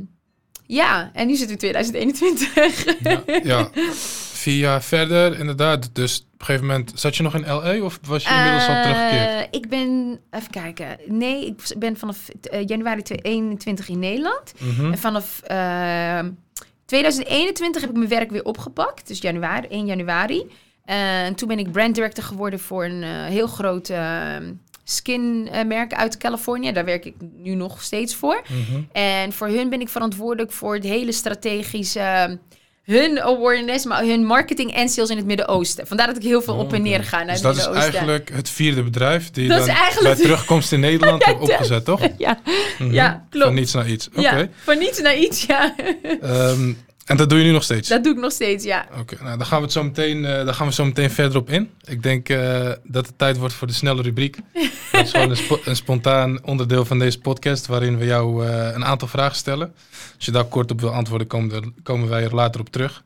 ja, en nu zit het 2021. Ja, ja. Vier jaar verder, inderdaad. Dus op een gegeven moment, zat je nog in LA of was je inmiddels al Eh, teruggekeerd? Ik ben, even kijken. Nee, ik ben vanaf eh, januari 2021 in Nederland. Mhm. En vanaf eh, 2021 heb ik mijn werk weer opgepakt. Dus januari, 1 januari. Eh, En toen ben ik brand director geworden voor een eh, heel groot eh, skinmerk uit Californië. Daar werk ik nu nog steeds voor. Mhm. En voor hun ben ik verantwoordelijk voor het hele strategische... hun awareness, maar hun marketing en sales in het Midden-Oosten. Vandaar dat ik heel veel Oh, op en neer ga naar Dus het dat is Midden-Oosten. eigenlijk het vierde bedrijf die Dat dan bij terugkomst in Nederland hebt opgezet, toch? Ja, Mhm. Ja, klopt. Van niets naar iets. Oké. ja, van niets naar iets, ja. Ehm, en dat doe je nu nog steeds? Dat doe ik nog steeds, ja. Oké, nou, dan gaan we het zo meteen, eh daar gaan we zo meteen verder op in. Ik denk eh, dat het tijd wordt voor de snelle rubriek. dat is gewoon een, spo- een spontaan onderdeel van deze podcast, waarin we jou eh, een aantal vragen stellen. Als je daar kort op wil antwoorden, komen, komen wij er later op terug.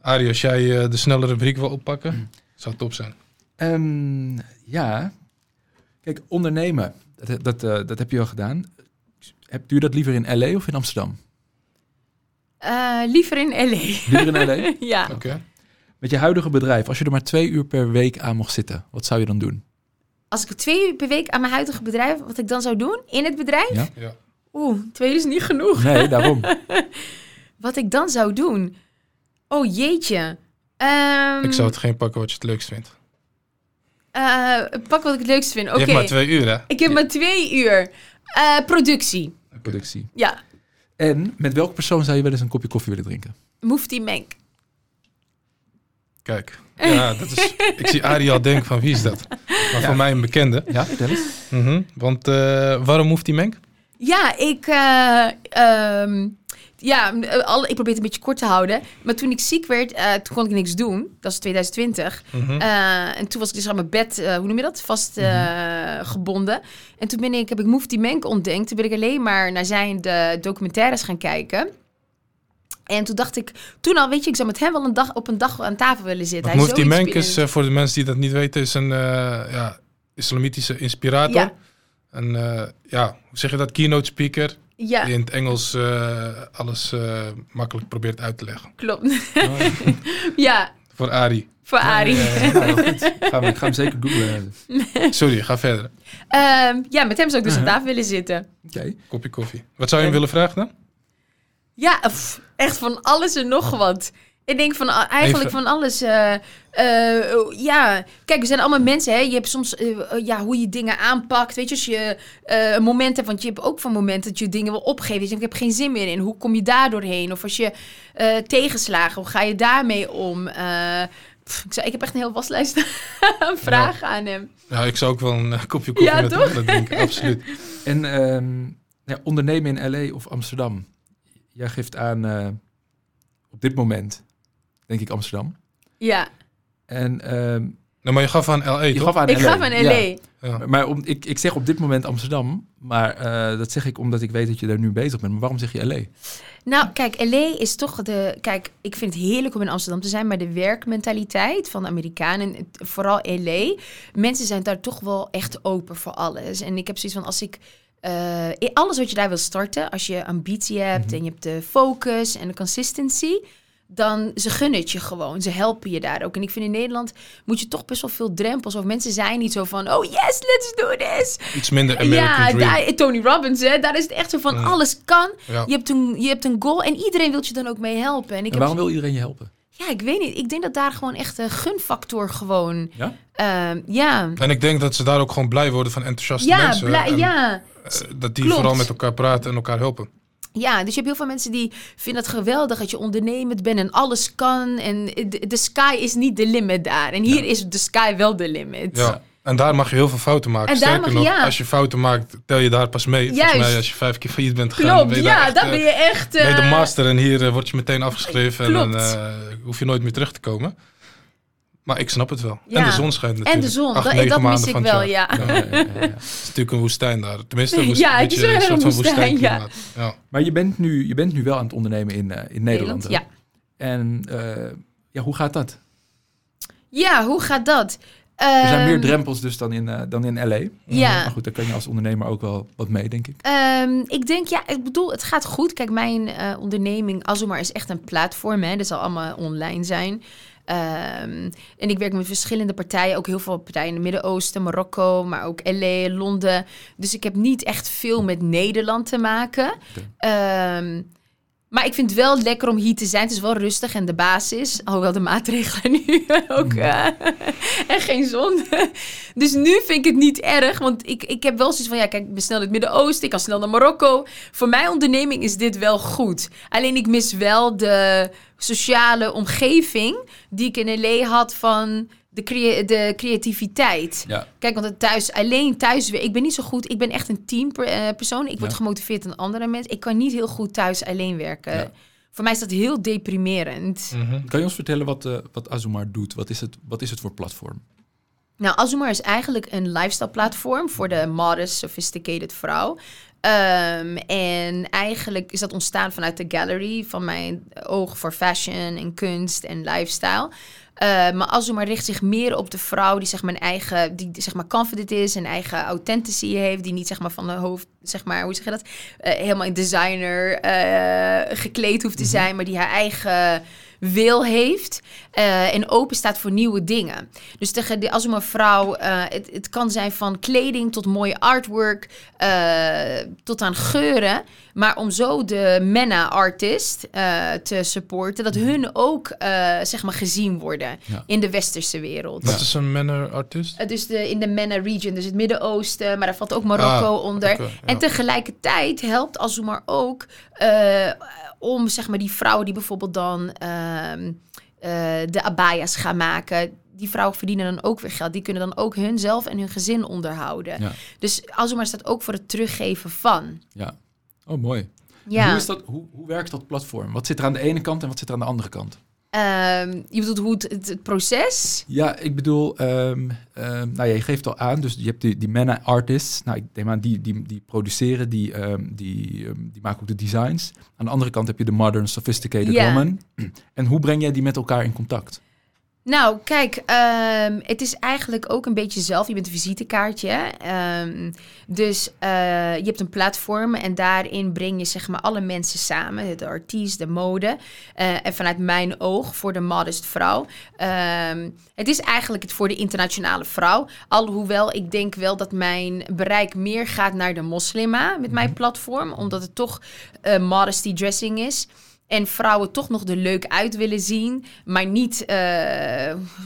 Arie, als jij eh, de snelle rubriek wil oppakken, zou top zijn. Ehm, ja, kijk, ondernemen, dat, dat, eh, dat heb je al gedaan. Heb, doe je dat liever in LA of in Amsterdam? Eh, liever in LA. Liever in LA? ja. Oké. Met je huidige bedrijf, als je er maar twee uur per week aan mocht zitten, wat zou je dan doen? Als ik twee uur per week aan mijn huidige bedrijf, wat ik dan zou doen in het bedrijf? Ja? Ja. Oeh, twee uur is niet genoeg. Nee, daarom. Wat ik dan zou doen? Oh jeetje. Ehm, Ik zou het geen pakken wat je het leukst vindt. eh, pak wat ik het leukst vind. Je Oké. hebt maar twee uur, hè? Ik heb maar twee uur. Eh, productie. Productie. Ja. En met welke persoon zou je wel eens een kopje koffie willen drinken? Mufti Menk. Kijk. Ja, dat is, ik zie Arie al denken van wie is dat? Maar voor mij een bekende. Ja, vertel eens. Mhm. Want eh, waarom die Menk? Ja, ik. eh, ehm, ja, eh, alle, ik probeer het een beetje kort te houden. Maar toen ik ziek werd, eh, toen kon ik niks doen. Dat was 2020. Mhm. Eh, en toen was ik dus aan mijn bed, hoe noem je dat, vast eh, gebonden. En toen ben ik, heb ik Mufti Menk ontdekt. Toen ben ik alleen maar naar zijn de documentaires gaan kijken. En toen dacht ik, toen al, weet je, ik zou met hem wel een dag op een dag aan tafel willen zitten. Is zo Menk is, voor de mensen die dat niet weten, is een ja, islamitische inspirator. Ja. Een, eh, ja, hoe zeg je dat? Keynote speaker. Ja, Die in het Engels eh, alles eh, makkelijk probeert uit te leggen. klopt. ja, Voor Arie. voor Arie. Ja, nou, we, ik ga hem zeker googlen. Sorry, ga verder. Ehm, ja, met hem zou ik dus aan Uh-huh. tafel willen zitten. Oké. Kopje koffie. Wat zou je hem En- willen vragen dan? Ja, pff, echt van alles en nog wat. Ik denk van a- eigenlijk Even- van alles. eh, eh, ja, kijk, we zijn allemaal mensen. Hè? Je hebt soms eh, eh, ja, hoe je dingen aanpakt. Weet je, als je eh, een moment hebt, want je hebt ook van momenten dat je dingen wil opgeven. Denkt, ik heb geen zin meer in. Hoe kom je daar doorheen? Of als je eh, tegenslagen, hoe ga je daarmee om? Eh, pff, ik, zei, ik heb echt een heel waslijst aan vragen aan hem. Ja, ik zou ook wel een eh, kopje koffie Ja, met toch? drinken. Absoluut. En ehm, ja, ondernemen in LA of Amsterdam? Jij geeft aan eh, op dit moment, denk ik Amsterdam. Ja, En ehm, Nee, maar je gaf aan LA, Je toch? gaf aan Ik LA. ga van LA. Ja. Ja. Maar om, ik, ik zeg op dit moment Amsterdam, maar eh, dat zeg ik omdat ik weet dat je daar nu bezig bent. Maar waarom zeg je LA? Nou, kijk, LA is toch de. Kijk, ik vind het heerlijk om in Amsterdam te zijn, maar de werkmentaliteit van de Amerikanen, vooral LA, mensen zijn daar toch wel echt open voor alles. En ik heb zoiets van als ik. eh, in alles wat je daar wil starten, als je ambitie hebt Mhm. en je hebt de focus en de consistency, dan ze gunnen het je gewoon. Ze helpen je daar ook. En ik vind in Nederland moet je toch best wel veel drempels. Of mensen zijn niet zo van, oh yes, let's do this. Iets minder American ja, daar, Tony Robbins, hè, daar is het echt zo van, Ja. alles kan. Ja. Je hebt, een, je hebt een goal en iedereen wil je dan ook mee helpen. En ik En heb, waarom wil iedereen je helpen? ja, ik weet niet. Ik denk dat daar gewoon echt een gunfactor gewoon, Ja? ehm, ja. En ik denk dat ze daar ook gewoon blij worden van enthousiaste Ja, mensen. blij, en, ja, eh, dat die Klopt. vooral met elkaar praten en elkaar helpen. Ja, dus je hebt heel veel mensen die vinden het geweldig dat je ondernemend bent en alles kan. En de, sky is niet de limit daar. En hier is de sky wel de limit. Ja. En daar mag je heel veel fouten maken. En Sterker nog, ja. als je fouten maakt, tel je daar pas mee. Volgens mij, als je vijf keer failliet bent gegaan, ben je ja, echt, dan eh, ben je echt... ben je de eh, master en hier eh, word je meteen afgeschreven en dan eh, hoef je nooit meer terug te komen. Maar ik snap het wel. En de zon schijnt natuurlijk. En de zon, Acht, dat, dat mis ik wel, ja. Ja, ja, ja, ja. Het is natuurlijk een woestijn daar. Tenminste, een woest- Ja, het beetje is een een soort van woestijn, ja. Maar je bent, nu, je bent nu wel aan het ondernemen in, eh, in Nederland. Ja. En eh, ja, hoe gaat dat? ja, hoe gaat dat? Er zijn meer Ehm, drempels dus dan in, eh, dan in LA. Ja. Maar goed, daar kan je als ondernemer ook wel wat mee, denk ik. Ehm, ik denk, ja, ik bedoel, het gaat goed. Kijk, mijn eh, onderneming Azumar is echt een platform. Hè. Dat zal allemaal online zijn. Ehm, en ik werk met verschillende partijen. Ook heel veel partijen in het Midden-Oosten, Marokko, maar ook LA, Londen. Dus ik heb niet echt veel met Nederland te maken. Ehm, maar ik vind het wel lekker om hier te zijn. Het is wel rustig en de basis. Alhoewel de maatregelen nu ook... eh, en geen zon. dus nu vind ik het niet erg. Want ik, ik heb wel zoiets van... Ja, kijk, ik ben snel in het Midden-Oosten. Ik kan snel naar Marokko. Voor mijn onderneming is dit wel goed. Alleen ik mis wel de sociale omgeving... die ik in L.A. had van... De, crea- de creativiteit. Ja. Kijk, want het thuis, alleen thuis, ik ben niet zo goed. Ik ben echt een teampersoon. Ik word Ja. gemotiveerd door andere mensen. Ik kan niet heel goed thuis alleen werken. Ja. Voor mij is dat heel deprimerend. Mhm. Kan je ons vertellen wat, eh, wat Azumar doet? Wat is, het, wat is het voor platform? Nou, Azumar is eigenlijk een lifestyle platform voor de modest, sophisticated vrouw. Ehm, en eigenlijk is dat ontstaan vanuit de gallery van mijn oog voor fashion en kunst en lifestyle. Eh, maar Azumar richt zich meer op de vrouw die zeg maar een eigen, die zeg maar confident is, een eigen authenticity heeft, die niet zeg maar van de hoofd, zeg maar, hoe zeg je dat, Eh, helemaal in designer eh, gekleed hoeft te zijn, maar die haar eigen wil heeft en open staat voor nieuwe dingen. Dus de, de, als een vrouw, het, het kan zijn van kleding tot mooie artwork, tot aan geuren. Maar om zo de MENA-artist eh, te supporten, dat hun ook eh, zeg maar gezien worden Ja. in de westerse wereld. Wat is een manner artist? Dus de, in de MENA-region, dus het Midden-Oosten, maar daar valt ook Marokko Ah, onder. ja. En tegelijkertijd helpt Azumar ook eh, om zeg maar die vrouwen die bijvoorbeeld dan ehm, eh, de abayas gaan maken. Die vrouwen verdienen dan ook weer geld. Die kunnen dan ook hunzelf en hun gezin onderhouden. Ja. Dus Azumar staat ook voor het teruggeven van. Ja. Oh, mooi. Ja. Hoe, is dat, hoe, hoe werkt dat platform? Wat zit er aan de ene kant en wat zit er aan de andere kant? Ehm, je bedoelt hoe het, het, het proces? Ja, ik bedoel, ehm, ehm, nou ja, je geeft al aan, dus je hebt die, die MENA artists. Nou, ik neem aan, die, die, die produceren, die, die, die maken ook de designs. Aan de andere kant heb je de modern, sophisticated Ja. woman. En hoe breng jij die met elkaar in contact? Nou, kijk, ehm, het is eigenlijk ook een beetje zelf. Je bent een visitekaartje. Ehm, dus eh, je hebt een platform en daarin breng je zeg maar alle mensen samen. De artiest, de mode. Eh, en vanuit mijn oog voor de modest vrouw. Ehm, het is eigenlijk het voor de internationale vrouw. Alhoewel ik denk wel dat mijn bereik meer gaat naar de moslima met mijn platform. Omdat het toch eh, modesty dressing is. En vrouwen toch nog er leuk uit willen zien. Maar niet, eh,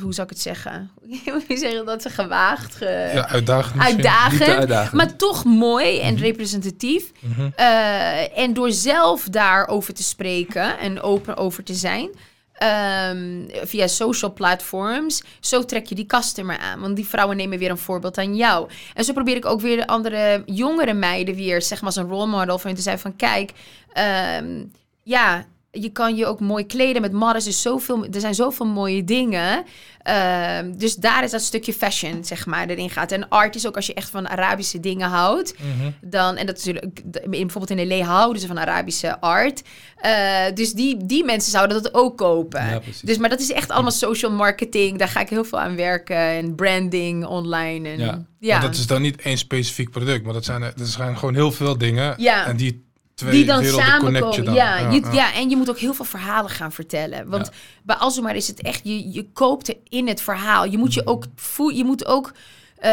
hoe zou ik het zeggen? Hoe zeg je dat? Gewaagd. Ge... Ja, uitdagend misschien. Niet te Uitdagend. uitdagen. Maar toch mooi en representatief. Mhm. Eh, en door zelf daarover te spreken en open over te zijn. ehm, via social platforms. Zo trek je die customer aan. Want die vrouwen nemen weer een voorbeeld aan jou. En zo probeer ik ook weer de andere jongere meiden weer, zeg maar, als een role model voor hen te zijn van kijk, ehm, ja. Je kan je ook mooi kleden met models. Dus zoveel, er zijn zoveel mooie dingen. Ehm, dus daar is dat stukje fashion, zeg maar, erin gaat. En art is ook als je echt van Arabische dingen houdt. Mhm. Dan, en dat is natuurlijk, in- bijvoorbeeld in LA houden ze van Arabische art. Eh, dus die, die mensen zouden dat ook kopen. Ja, dus, maar dat is echt allemaal social marketing. Daar ga ik heel veel aan werken. En branding online. En, Ja. dat is dan niet één specifiek product, maar dat zijn, er- dat zijn gewoon heel veel dingen. Ja. En die twee die dan samenkomen. dan. Ja, ja, je, ja. ja, en je moet ook heel veel verhalen gaan vertellen. Want Ja. bij Azumar is het echt, je, je koopt in het verhaal. Je moet je ook voel, je moet ook, eh,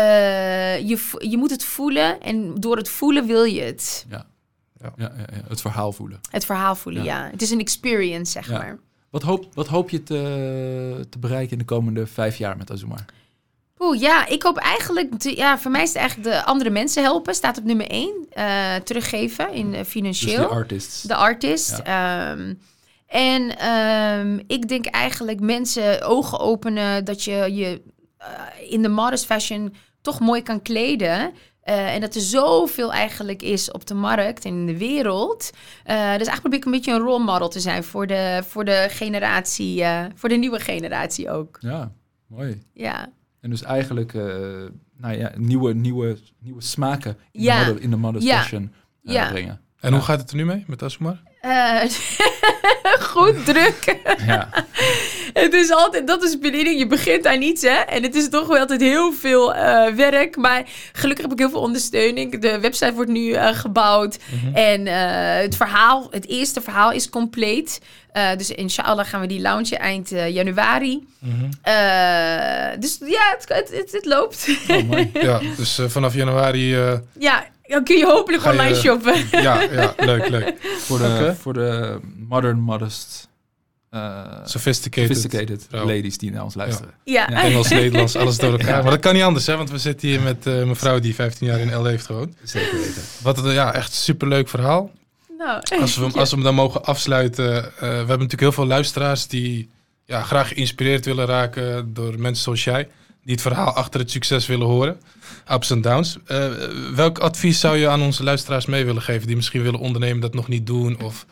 je, je moet het voelen. En door het voelen wil je het. Ja. Ja. Ja, ja, ja, het verhaal voelen. Het verhaal voelen, ja. Ja. Het is een experience, zeg Ja. maar. Wat hoop, wat hoop je te, te bereiken in de komende vijf jaar met Azumar? Oeh, ja, ik hoop eigenlijk, te- ja, voor mij is het eigenlijk de andere mensen helpen. Staat op nummer één. Eh, teruggeven in eh, Dus financieel. de artists. De artist. Ehm, en ehm, ik denk eigenlijk mensen ogen openen dat je je eh, in de modest fashion toch mooi kan kleden. En dat er zoveel eigenlijk is op de markt en in de wereld. Dus eigenlijk probeer ik een beetje een role model te zijn voor de, voor de generatie, voor de nieuwe generatie ook. Ja, mooi. Ja, En dus eigenlijk eh, nou ja, nieuwe, nieuwe, nieuwe smaken in Ja. de, model, in de Ja. fashion eh, Ja. brengen. En hoe gaat het er nu mee met Asumar? Eh, goed druk. Ja, Het is altijd, dat is bediening. Je begint aan iets, hè. En het is toch wel altijd heel veel eh, werk. Maar gelukkig heb ik heel veel ondersteuning. De website wordt nu eh, gebouwd. En eh, het verhaal, het eerste verhaal is compleet. Eh, dus inshallah gaan we die launchen eind eh, januari. Mhm. Eh, dus ja, het, het, het, het loopt. oh. Ja, dus vanaf januari... eh, ja, dan kun je hopelijk Ga je- online shoppen. ja, ja, leuk, leuk. Voor de, Oké. voor de modern, modest, eh, Sophisticated. sophisticated vrouw. ladies die naar ons luisteren. Ja. Ja. Engels, Nederlands, alles door elkaar. Maar dat kan niet anders, hè? Want we zitten hier met eh mevrouw die 15 jaar in L heeft gewoond. Zeker weten. Wat een ja, echt superleuk verhaal. Nou, Als we, hem- als we hem dan mogen afsluiten. eh, we hebben natuurlijk heel veel luisteraars die ja, graag geïnspireerd willen raken door mensen zoals jij. Die het verhaal achter het succes willen horen. Ups en downs. Eh, welk advies zou je aan onze luisteraars mee willen geven die misschien willen ondernemen, dat nog niet doen? Of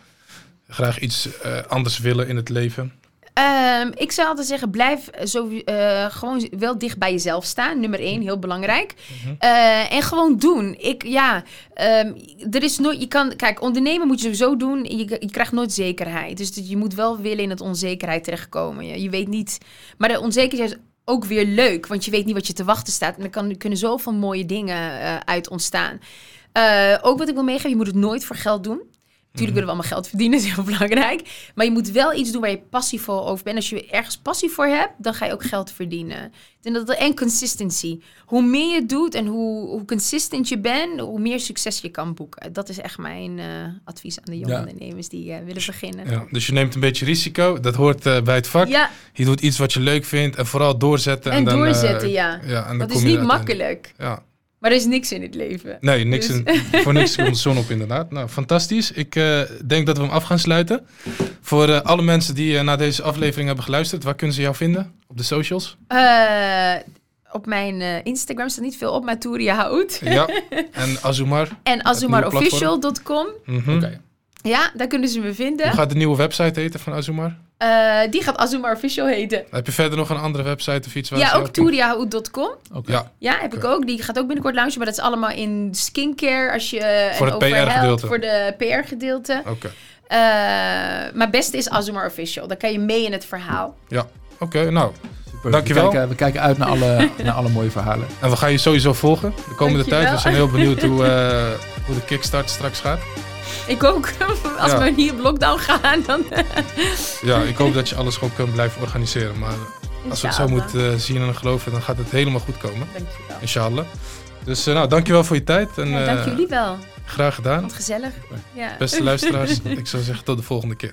graag iets eh, anders willen in het leven? Ehm, ik zou altijd zeggen, blijf zo, eh, gewoon wel dicht bij jezelf staan. Nummer één, heel belangrijk. Eh, en gewoon doen. Ik, ja, ehm, er is nooit, je kan, kijk, ondernemen moet je sowieso doen. Je, je krijgt nooit zekerheid. Dus je moet wel willen in het onzekerheid terechtkomen. Je, je weet niet, maar de onzekerheid ook weer leuk, want je weet niet wat je te wachten staat. En er, kan, er kunnen zoveel mooie dingen eh, uit ontstaan. Eh, ook wat ik wil meegeven, je moet het nooit voor geld doen. Natuurlijk willen we allemaal geld verdienen, dat is heel belangrijk. Maar je moet wel iets doen waar je passie voor over bent. Als je ergens passie voor hebt, dan ga je ook geld verdienen. Denk dat en consistency. Hoe meer je doet en hoe, hoe consistent je bent, hoe meer succes je kan boeken. Dat is echt mijn eh, advies aan de jonge Ja. ondernemers die eh, willen beginnen. Ja, dus je neemt een beetje risico. Dat hoort eh, bij het vak. Ja, Je doet iets wat je leuk vindt en vooral doorzetten. En, en dan, doorzetten, ja. ja en dan Dat is niet makkelijk, Ja. Maar er is niks in het leven. Nee, niks Dus- in- voor niks komt de zon op inderdaad. Nou, fantastisch. Ik eh, denk dat we hem af gaan sluiten. Voor eh, alle mensen die eh, naar deze aflevering hebben geluisterd, waar kunnen ze jou vinden? Op de socials? Eh, op mijn eh, Instagram staat niet veel op, maar Touria Hout. Ja. En Azumar. En azumarofficial.com. Oké. Ja, daar kunnen ze me vinden. Hoe gaat de nieuwe website heten van Azumar? Eh, die gaat Azumar Official heten. Heb je verder nog een andere website of iets? waar Ja, ook. Oké. Ja, Ja, heb ik ook. Die gaat ook binnenkort launchen, maar dat is allemaal in skincare. Als je eh, Voor het PR-gedeelte. Voor de PR-gedeelte. oké. Eh, maar het beste is Azumar Official. Dan kan je mee in het verhaal. Oké, nou. Super. Dankjewel. We kijken, we kijken uit naar alle, naar alle mooie verhalen. En we gaan je sowieso volgen de komende Dankjewel. tijd. We zijn heel benieuwd hoe, eh, hoe de kickstart straks gaat. Ik ook. Als Ja. we hier op lockdown gaan, dan... Ja, ik hoop dat je alles gewoon kunt blijven organiseren. Maar als we het zo moeten eh, zien en geloven, dan gaat het helemaal goed komen. Dankjewel. Inshallah. Dus eh, nou, dankjewel voor je tijd. En, Ja, dank eh, jullie wel. Graag gedaan. Wat gezellig. Ja. Beste luisteraars, ik zou zeggen tot de volgende keer.